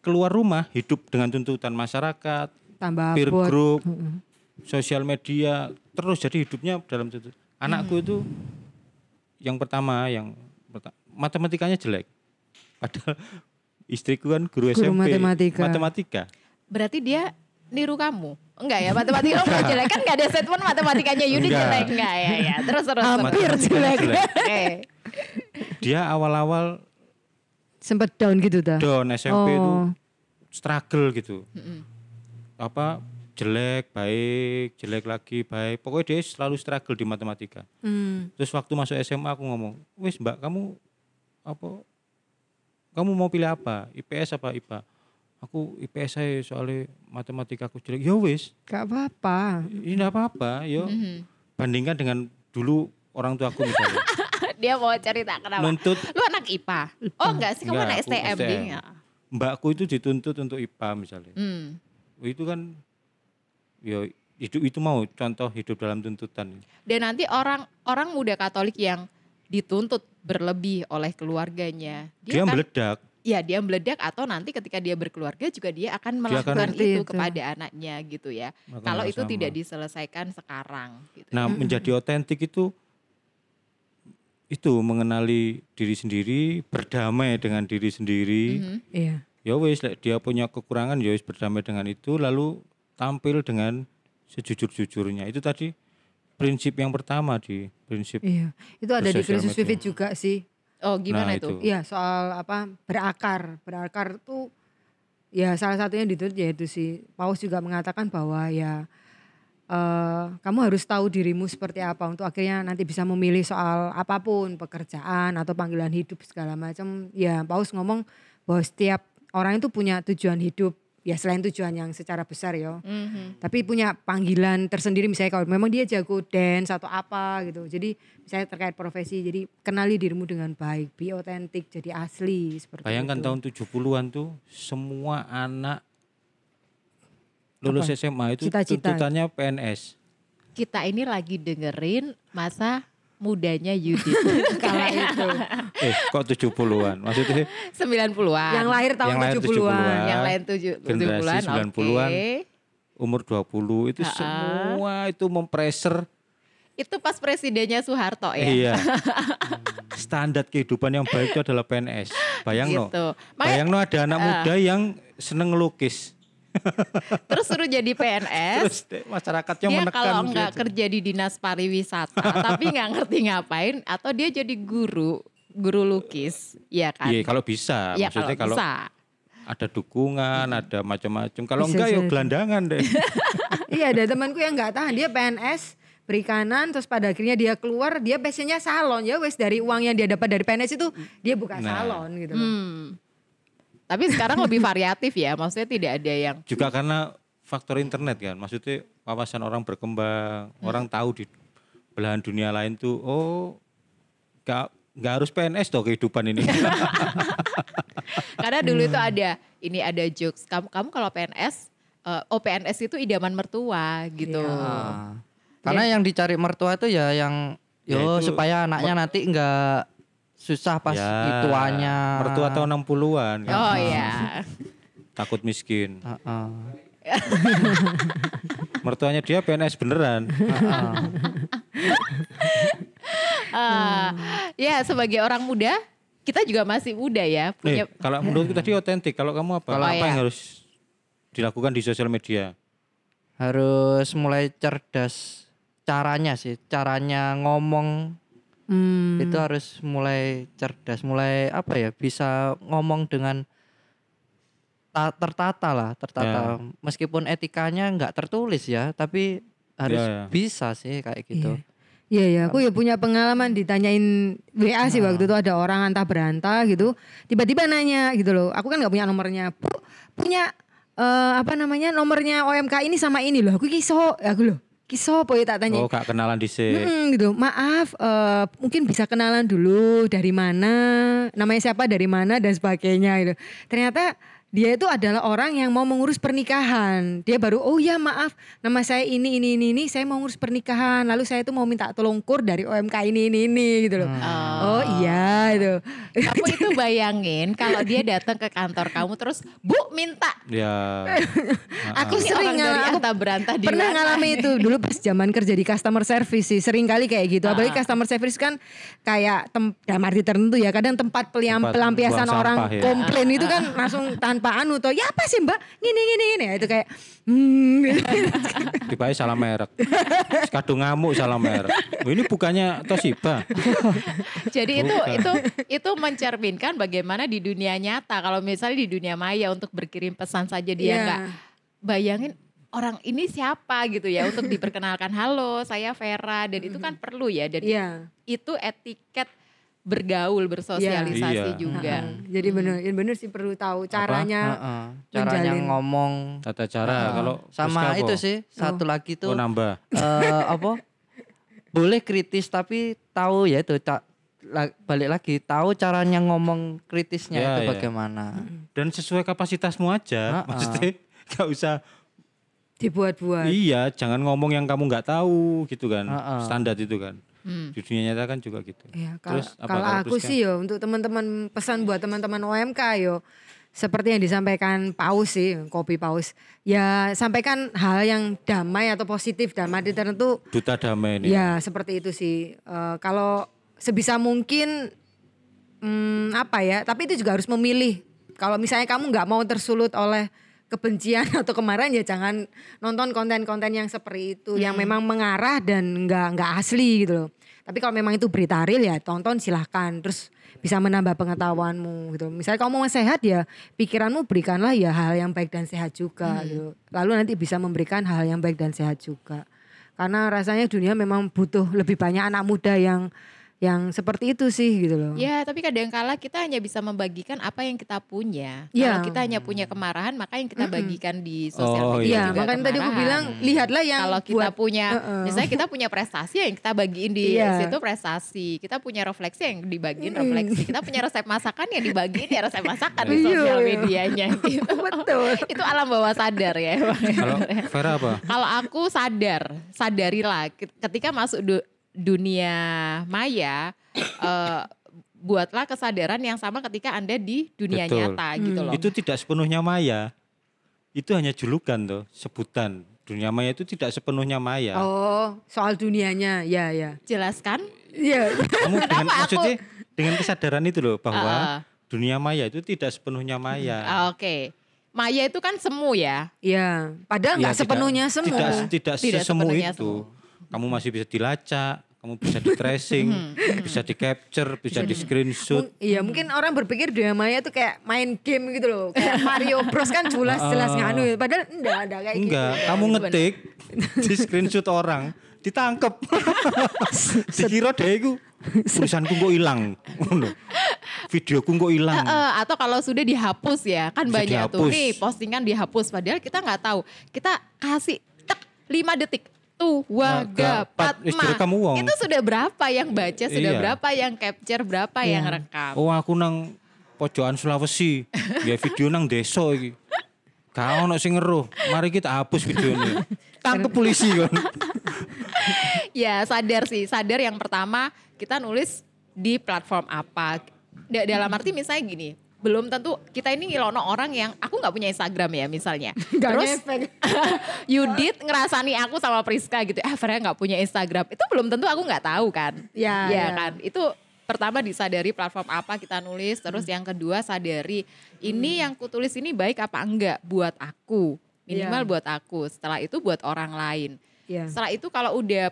keluar rumah hidup dengan tuntutan masyarakat, tambah peer bot. group, sosial media, terus jadi hidupnya dalam tuntutan. Anakku itu yang pertama yang matematikanya jelek. Padahal istriku kan guru, Guru SMP matematika. matematika. Berarti dia niru kamu? Enggak ya, matematika kamu jelek kan enggak ada statement matematikanya Yudi Enggak. jelek enggak ya ya. Terus terus. Hampir jelek. Oke. Dia awal-awal Sempet down gitu dah. down SMP itu Oh. struggle gitu. Apa jelek, baik, jelek lagi, baik. Pokoknya dia selalu struggle di matematika. Hmm. Terus waktu masuk SMA aku ngomong, "Wis, Mbak, kamu apa kamu mau pilih apa? IPS apa IPA?" Aku IPS saya soalnya matematika aku jelek. Ya wis, Gak apa-apa. ini enggak apa-apa, yo. Mhm. Bandingkan dengan dulu orang tua aku misalnya. Dia mau cerita kenapa? Nuntut Lu anak IPA? Oh enggak sih, kamu Enggak, anak STM, STM. Ding. Ya. mbakku itu dituntut untuk IPA misalnya. Hmm. Itu kan ya hidup itu mau contoh hidup dalam tuntutan. Dan nanti orang orang muda Katolik yang dituntut berlebih oleh keluarganya, Dia, dia, kan meledak. ya dia meledak atau nanti ketika dia berkeluarga juga dia akan Dia akan- melakukan itu, itu. kepada anaknya gitu ya. Maka Kalau itu sama. tidak diselesaikan sekarang gitu. Nah, menjadi otentik itu itu mengenali diri sendiri, berdamai dengan diri sendiri. Mhm. Iya. Ya wis lek dia punya kekurangan ya wis berdamai dengan itu lalu tampil dengan sejujur-jujurnya. Itu tadi prinsip yang pertama di prinsip Iya. Itu ada di media. Vivid juga sih. Oh gimana Nah, itu? Iya, soal apa? Berakar. Berakar tuh ya salah satunya dituntut yaitu si Paus juga mengatakan bahwa ya eh, kamu harus tahu dirimu seperti apa untuk akhirnya nanti bisa memilih soal apa pun pekerjaan atau panggilan hidup segala macam. Ya Paus ngomong bahwa setiap orang itu punya tujuan hidup ya selain tujuan yang secara besar ya. Mhm. Tapi punya panggilan tersendiri misalnya kalau memang dia jago dance atau apa gitu. Jadi misalnya terkait profesi jadi kenali dirimu dengan baik, be otentik, jadi asli seperti Bayangkan itu. tahun 70-an tuh semua anak lulus SMA itu Cita-cita. tuntutannya PNS. Kita ini lagi dengerin masa mudanya Yudi kala itu. Eh, kok 70-an? Maksudnya 90-an. Yang lahir tahun Yang lahir 70-an. 70-an. yang lain tujuh Generasi 70-an. 90-an. Oke. umur 20 itu Ha-ha. semua itu mempreser Itu pas presidennya Soeharto ya. iya. Standar kehidupan yang baik itu adalah PNS. Bayang no. Gitu. Makanya Bayang no ada anak muda yang seneng ngelukis. Terus suruh jadi PNS. Terus deh, masyarakatnya dia menekan kalau nggak tuh. kerja di dinas pariwisata tapi nggak ngerti ngapain atau dia jadi guru guru lukis ya kan Iya, kalau bisa. ya Maksudnya kalau kalau bisa ada dukungan, ada macam-macam. Kalau Bisa enggak ya gelandangan deh. iya ada temanku yang nggak tahan dia PNS perikanan terus pada akhirnya dia keluar dia passionnya salon ya wes dari uang yang dia dapat dari PNS itu dia buka Nah. salon gitu loh. Hmm. Tapi sekarang lebih variatif ya, maksudnya tidak ada yang Juga karena faktor internet kan. Maksudnya wawasan orang berkembang, Hmm. orang tahu di belahan dunia lain tuh oh nggak nggak harus PNS toh kehidupan ini. karena dulu itu ada ini ada jokes kamu kamu kalau PNS eh, oh PNS itu idaman mertua gitu. Ah. Karena yang dicari mertua itu ya yang Ya yo itu supaya anaknya nanti enggak susah pas Ya, ituannya. Mertua tahun 60-an kan. Oh iya. Takut miskin. Heeh. Mertuanya dia PNS beneran. Heeh. Eh, ya sebagai orang muda kita juga masih muda ya punya Nih, kalau menurutku tadi otentik. Kalau kamu apa? Kalau- apa Oh, yang harus dilakukan di sosial media? Harus mulai cerdas caranya sih, caranya ngomong Hmm. itu harus mulai cerdas, mulai apa ya, bisa ngomong dengan ta- tertata lah, tertata. Meskipun etikanya nggak tertulis ya, tapi harus Ya, ya. bisa sih kayak gitu. Iya. Iya ya, aku ya punya pengalaman ditanyain WA sih waktu itu ada orang antah berantah gitu, tiba-tiba nanya gitu loh. Aku kan nggak punya nomornya, Bu, punya eh, apa namanya nomornya OMK ini sama ini loh. Aku kiso, aku loh kiso apa ya tak tanya. Oh, gak kenalan dhisik. Hmm, gitu. Maaf, eh, mungkin bisa kenalan dulu dari mana, namanya siapa, dari mana dan sebagainya gitu. Ternyata dia itu adalah orang yang mau mengurus pernikahan. Dia baru, oh ya maaf, nama saya ini ini ini ini, saya mau ngurus pernikahan. Lalu saya itu mau minta tolong kur dari OMK ini ini ini gitu loh. Oh iya itu. Kamu itu bayangin kalau dia datang ke kantor kamu terus, Bu minta. Ya. Aku Ini sering orang dari ngal- aku antah berantah di pernah mana? ngalamin itu dulu pas zaman kerja di customer service sih sering kali kayak gitu apalagi customer service kan kayak tem dalam arti tertentu ya kadang tempat peliam Tempat pelampiasan orang sampah ya. komplain itu kan langsung tanpa anu tuh ya apa sih mbak gini gini gini Ya, itu kayak hmm, Tiba salah merek. Kadung ngamuk salah merek. Oh, ini bukannya Toshiba. Jadi itu Bukan. itu itu mencerminkan bagaimana di dunia nyata kalau misalnya di dunia maya untuk berkirim pesan saja dia nggak bayangin orang ini siapa gitu ya untuk diperkenalkan halo saya Vera dan itu kan perlu ya dan Iya. itu etiket bergaul bersosialisasi Iya. juga. Heeh. Jadi bener, ya bener sih perlu tahu caranya. Heeh. caranya menjalin. ngomong Tata cara Heeh. kalau sama Rizka itu apa? sih satu lagi tuh Oh, nambah. eh, apa boleh kritis tapi tahu ya itu la- balik lagi tahu caranya ngomong kritisnya Ya, itu ya. bagaimana Dan sesuai kapasitasmu aja. Ha-ha. Maksudnya gak usah Dibuat-buat. iya, jangan ngomong yang kamu nggak tahu gitu kan. Ha-ha. Standar itu kan. Hmm. Di dunia nyata kan juga gitu. Ya, kalau Terus apa kalau aku sih yo untuk teman-teman pesan buat teman-teman OMK yo seperti yang disampaikan Paus sih, kopi Paus. Ya sampaikan hal yang damai atau positif dalam arti tertentu. Duta damai ini. Ya seperti itu sih. Eh, kalau sebisa mungkin hmm, apa ya? Tapi itu juga harus memilih. Kalau misalnya kamu nggak mau tersulut oleh kebencian atau kemarahan ya jangan nonton konten-konten yang seperti itu yang memang mengarah dan nggak nggak asli gitu loh. Tapi kalau memang itu berita real ya tonton silahkan terus bisa menambah pengetahuanmu gitu. Misalnya kamu mau sehat ya pikiranmu berikanlah ya hal yang baik dan sehat juga gitu. Lalu nanti bisa memberikan hal yang baik dan sehat juga. Karena rasanya dunia memang butuh lebih banyak anak muda yang yang seperti itu sih gitu loh. Ya, tapi kadangkala kita hanya bisa membagikan apa yang kita punya. Ya. Kalau kita hanya punya kemarahan, maka yang kita bagikan di sosial Oh, media Iya, juga makanya tadi aku kemarahan. bilang lihatlah yang kalau kita buat punya Heeh. misalnya kita punya prestasi yang kita bagiin di Iya. situ prestasi kita punya refleksi yang dibagiin refleksi kita punya resep masakan yang dibagiin ya resep masakan di Iya, sosial medianya gitu Betul. itu alam bawah sadar ya. Kalau Vera apa? kalau aku sadar sadarilah ke- ketika masuk dunia maya eh, buatlah kesadaran yang sama ketika anda di dunia Betul. nyata gitu loh Itu tidak sepenuhnya maya. Itu hanya julukan tuh, sebutan. Dunia maya itu tidak sepenuhnya maya. Oh, soal dunianya. Ya, ya. jelaskan Iya. Kamu dengan aku- maksudnya dengan kesadaran itu loh bahwa Ah. dunia maya itu tidak sepenuhnya maya. Ah, oke maya itu kan semu ya Iya, padahal Ya, nggak tidak- sepenuhnya semu. Tidak, tidak, Tidak sesemu sepenuhnya itu. Kamu masih bisa dilacak, kamu bisa di tracing, bisa di capture, bisa di screenshot. Iya, mungkin orang berpikir dunia maya tuh kayak main game gitu loh. Kayak Mario Bros kan jelas-jelas nganu. ya. Padahal enggak ada kayak gitu. Enggak, kamu ngetik di screenshot orang, ditangkep. Dikira deh iku tulisanku kok hilang. Videoku kok hilang. Atau kalau sudah dihapus ya kan Bisa banyak tuh dihapus. nih postingan dihapus padahal kita nggak tahu kita kasih tek 5 detik waga Wagapat. Patma direkam wong. itu sudah berapa yang baca sudah Iya. berapa yang capture berapa yang rekam Oh aku nang pojokan Sulawesi, ya video nang desa iki. Gak ono sing ngeruh. Mari kita hapus videonya. Tangkep polisi kan. ya sadar sih sadar yang pertama kita nulis di platform apa Da- dalam arti misalnya gini belum tentu kita ini ngilono orang yang aku nggak punya Instagram ya misalnya Nggak terus. Yudit ngerasani aku sama Priska gitu ah Freya nggak punya Instagram itu belum tentu aku nggak tahu kan Ya, ya ya. kan itu pertama disadari platform apa kita nulis terus yang kedua sadari ini yang kutulis ini baik apa enggak buat aku minimal Ya. buat aku setelah itu buat orang lain Iya. setelah itu kalau udah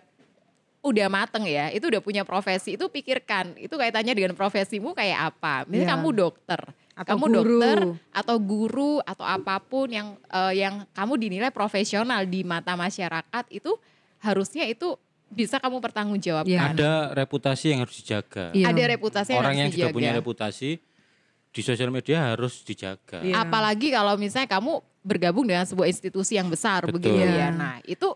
udah mateng ya, itu udah punya profesi, itu pikirkan itu kaitannya dengan profesimu kayak apa. Misalnya Iya. kamu dokter, Atau kamu guru. dokter atau guru atau apa pun yang eh, yang kamu dinilai profesional di mata masyarakat itu harusnya itu bisa kamu pertanggungjawabkan. Iya. Ada reputasi yang harus dijaga. Iya. Ada reputasi yang Orang harus yang sudah dijaga. punya reputasi di sosial media harus dijaga. Iya. Apalagi kalau misalnya kamu bergabung dengan sebuah institusi yang besar Betul. begitu Iya. ya. Nah, itu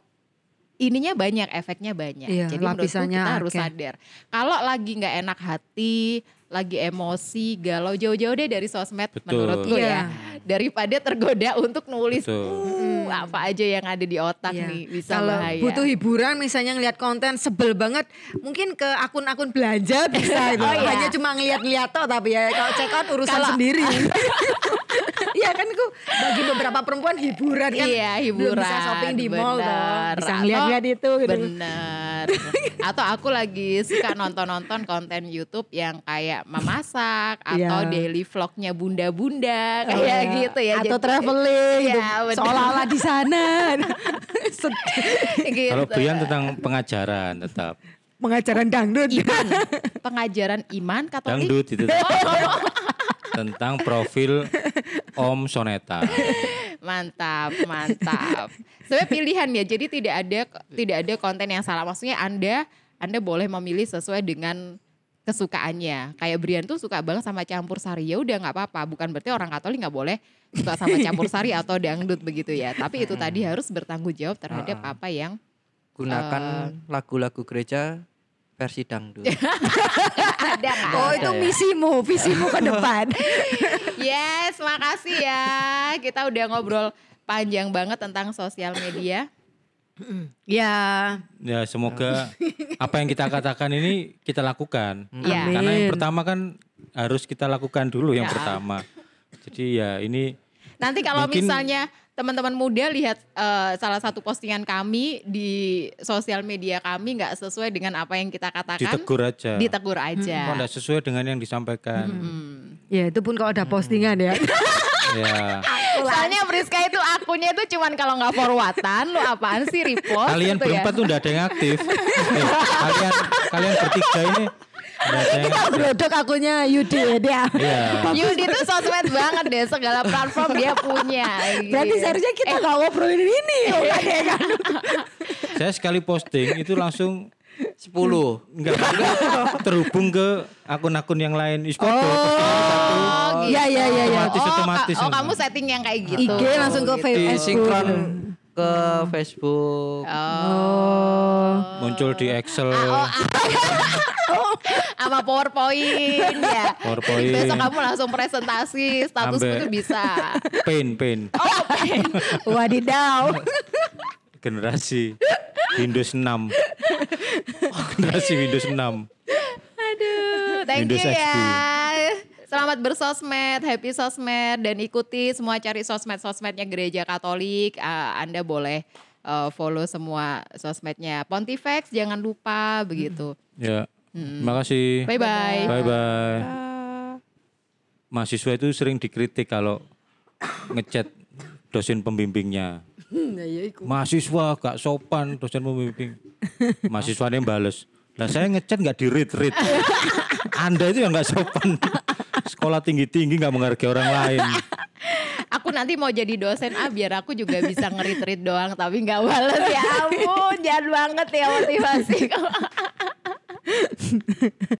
ininya banyak, efeknya banyak. Iya, Jadi menurutku lapisannya kita harus akeh. sadar. Kalau lagi nggak enak hati, lagi emosi, galau jauh-jauh deh dari sosmed Betul. menurutku Iya. ya. Daripada tergoda untuk nulis. "Uh, apa aja yang ada di otak Iya. nih bisa Kalau bahaya. butuh hiburan misalnya ngeliat konten sebel banget, mungkin ke akun-akun belanja bisa itu. Oh, iya. Hanya cuma ngeliat-ngeliat toh tapi ya kalau check out urusan Kalau- sendiri. Iya kan itu bagi beberapa perempuan hiburan kan. Iya Belum hiburan. bisa shopping di mall toh. bener. Bisa ngeliat-ngeliat itu gitu. Bener. Atau aku lagi suka nonton-nonton konten YouTube yang kayak memasak atau Iya. daily vlognya bunda-bunda Oh, kayak iya. gitu ya. Atau Jadi- traveling Iya, gitu. bener. Seolah-olah di sana. Gitu. Kalau Brian tentang pengajaran tetap. Pengajaran dangdut. iman, pengajaran iman Katolik. Dangdut itu. tentang profil Om Soneta. Mantap, mantap. Sebenarnya pilihan ya. Jadi tidak ada tidak ada konten yang salah. Maksudnya Anda Anda boleh memilih sesuai dengan kesukaannya. Kayak Brian tuh suka banget sama campur sari. Ya udah nggak apa-apa. Bukan berarti orang Katolik nggak boleh suka sama campur sari atau dangdut begitu ya. Tapi itu tadi harus bertanggung jawab terhadap apa yang Gunakan Eh. lagu-lagu gereja versi dangdut. ada nggak? Oh itu misimu, visimu ke depan. Yes, makasih ya. Kita udah ngobrol panjang banget tentang sosial media. Ya. Ya semoga apa yang kita katakan ini kita lakukan. Iya. Karena yang pertama kan harus kita lakukan dulu yang Ya. pertama. Jadi ya ini Nanti kalau Mungkin- misalnya teman-teman muda lihat eh, salah satu postingan kami di sosial media kami nggak sesuai dengan apa yang kita katakan, ditegur aja. ditegur aja. Kok nggak sesuai dengan yang disampaikan. Hmm. Ya itu pun kalau ada postingan ya. Ya. Soalnya Friska itu akunnya itu cuman kalau nggak forwardan, lu apaan sih repost? Kalian gitu ya. berempat tuh udah ada yang aktif. Eh, kalian kalian bertiga ini udah ada yang Kita aktif. brodok akunnya Yudi ya dia. Iya. Yudi tuh sosmed banget deh, segala platform dia punya. Berarti seharusnya kita nggak ngobrolin ini. Oh, yang nganu. Saya sekali posting itu langsung 10. enggak, enggak terhubung ke akun-akun yang lain. Is. Oh, gitu. Iya, iya, iya, iya. Otomatis, oh, otomatis. ka- oh, kamu setting yang kayak gitu. IG langsung ke gitu. Facebook. Disinkron ke Facebook. Oh. Muncul di Excel, Oh, sama PowerPoint ya. PowerPoint. Besok kamu langsung presentasi statusku Sampai- tuh bisa. Paint, Paint. Oh, Wadidaw. Generasi Windows 6. Generasi Windows 6. Aduh, thank Windows you XP. ya. Selamat bersosmed, happy sosmed dan ikuti semua cari sosmed-sosmednya Gereja Katolik. Ah, Anda boleh eh, follow semua sosmednya Pontifex, jangan lupa begitu. Ya. Terima kasih. Bye bye. Bye bye. Mahasiswa itu sering dikritik kalau ngechat dosen pembimbingnya. Mahasiswa gak sopan dosen pembimbing. Mahasiswanya bales. Lah saya ngechat nggak di read read. Anda itu yang nggak sopan. Sekolah tinggi tinggi nggak menghargai orang lain. Aku nanti mau jadi dosen ah biar aku juga bisa ngerit-rit doang tapi nggak bales ya ampun jahat banget ya motivasi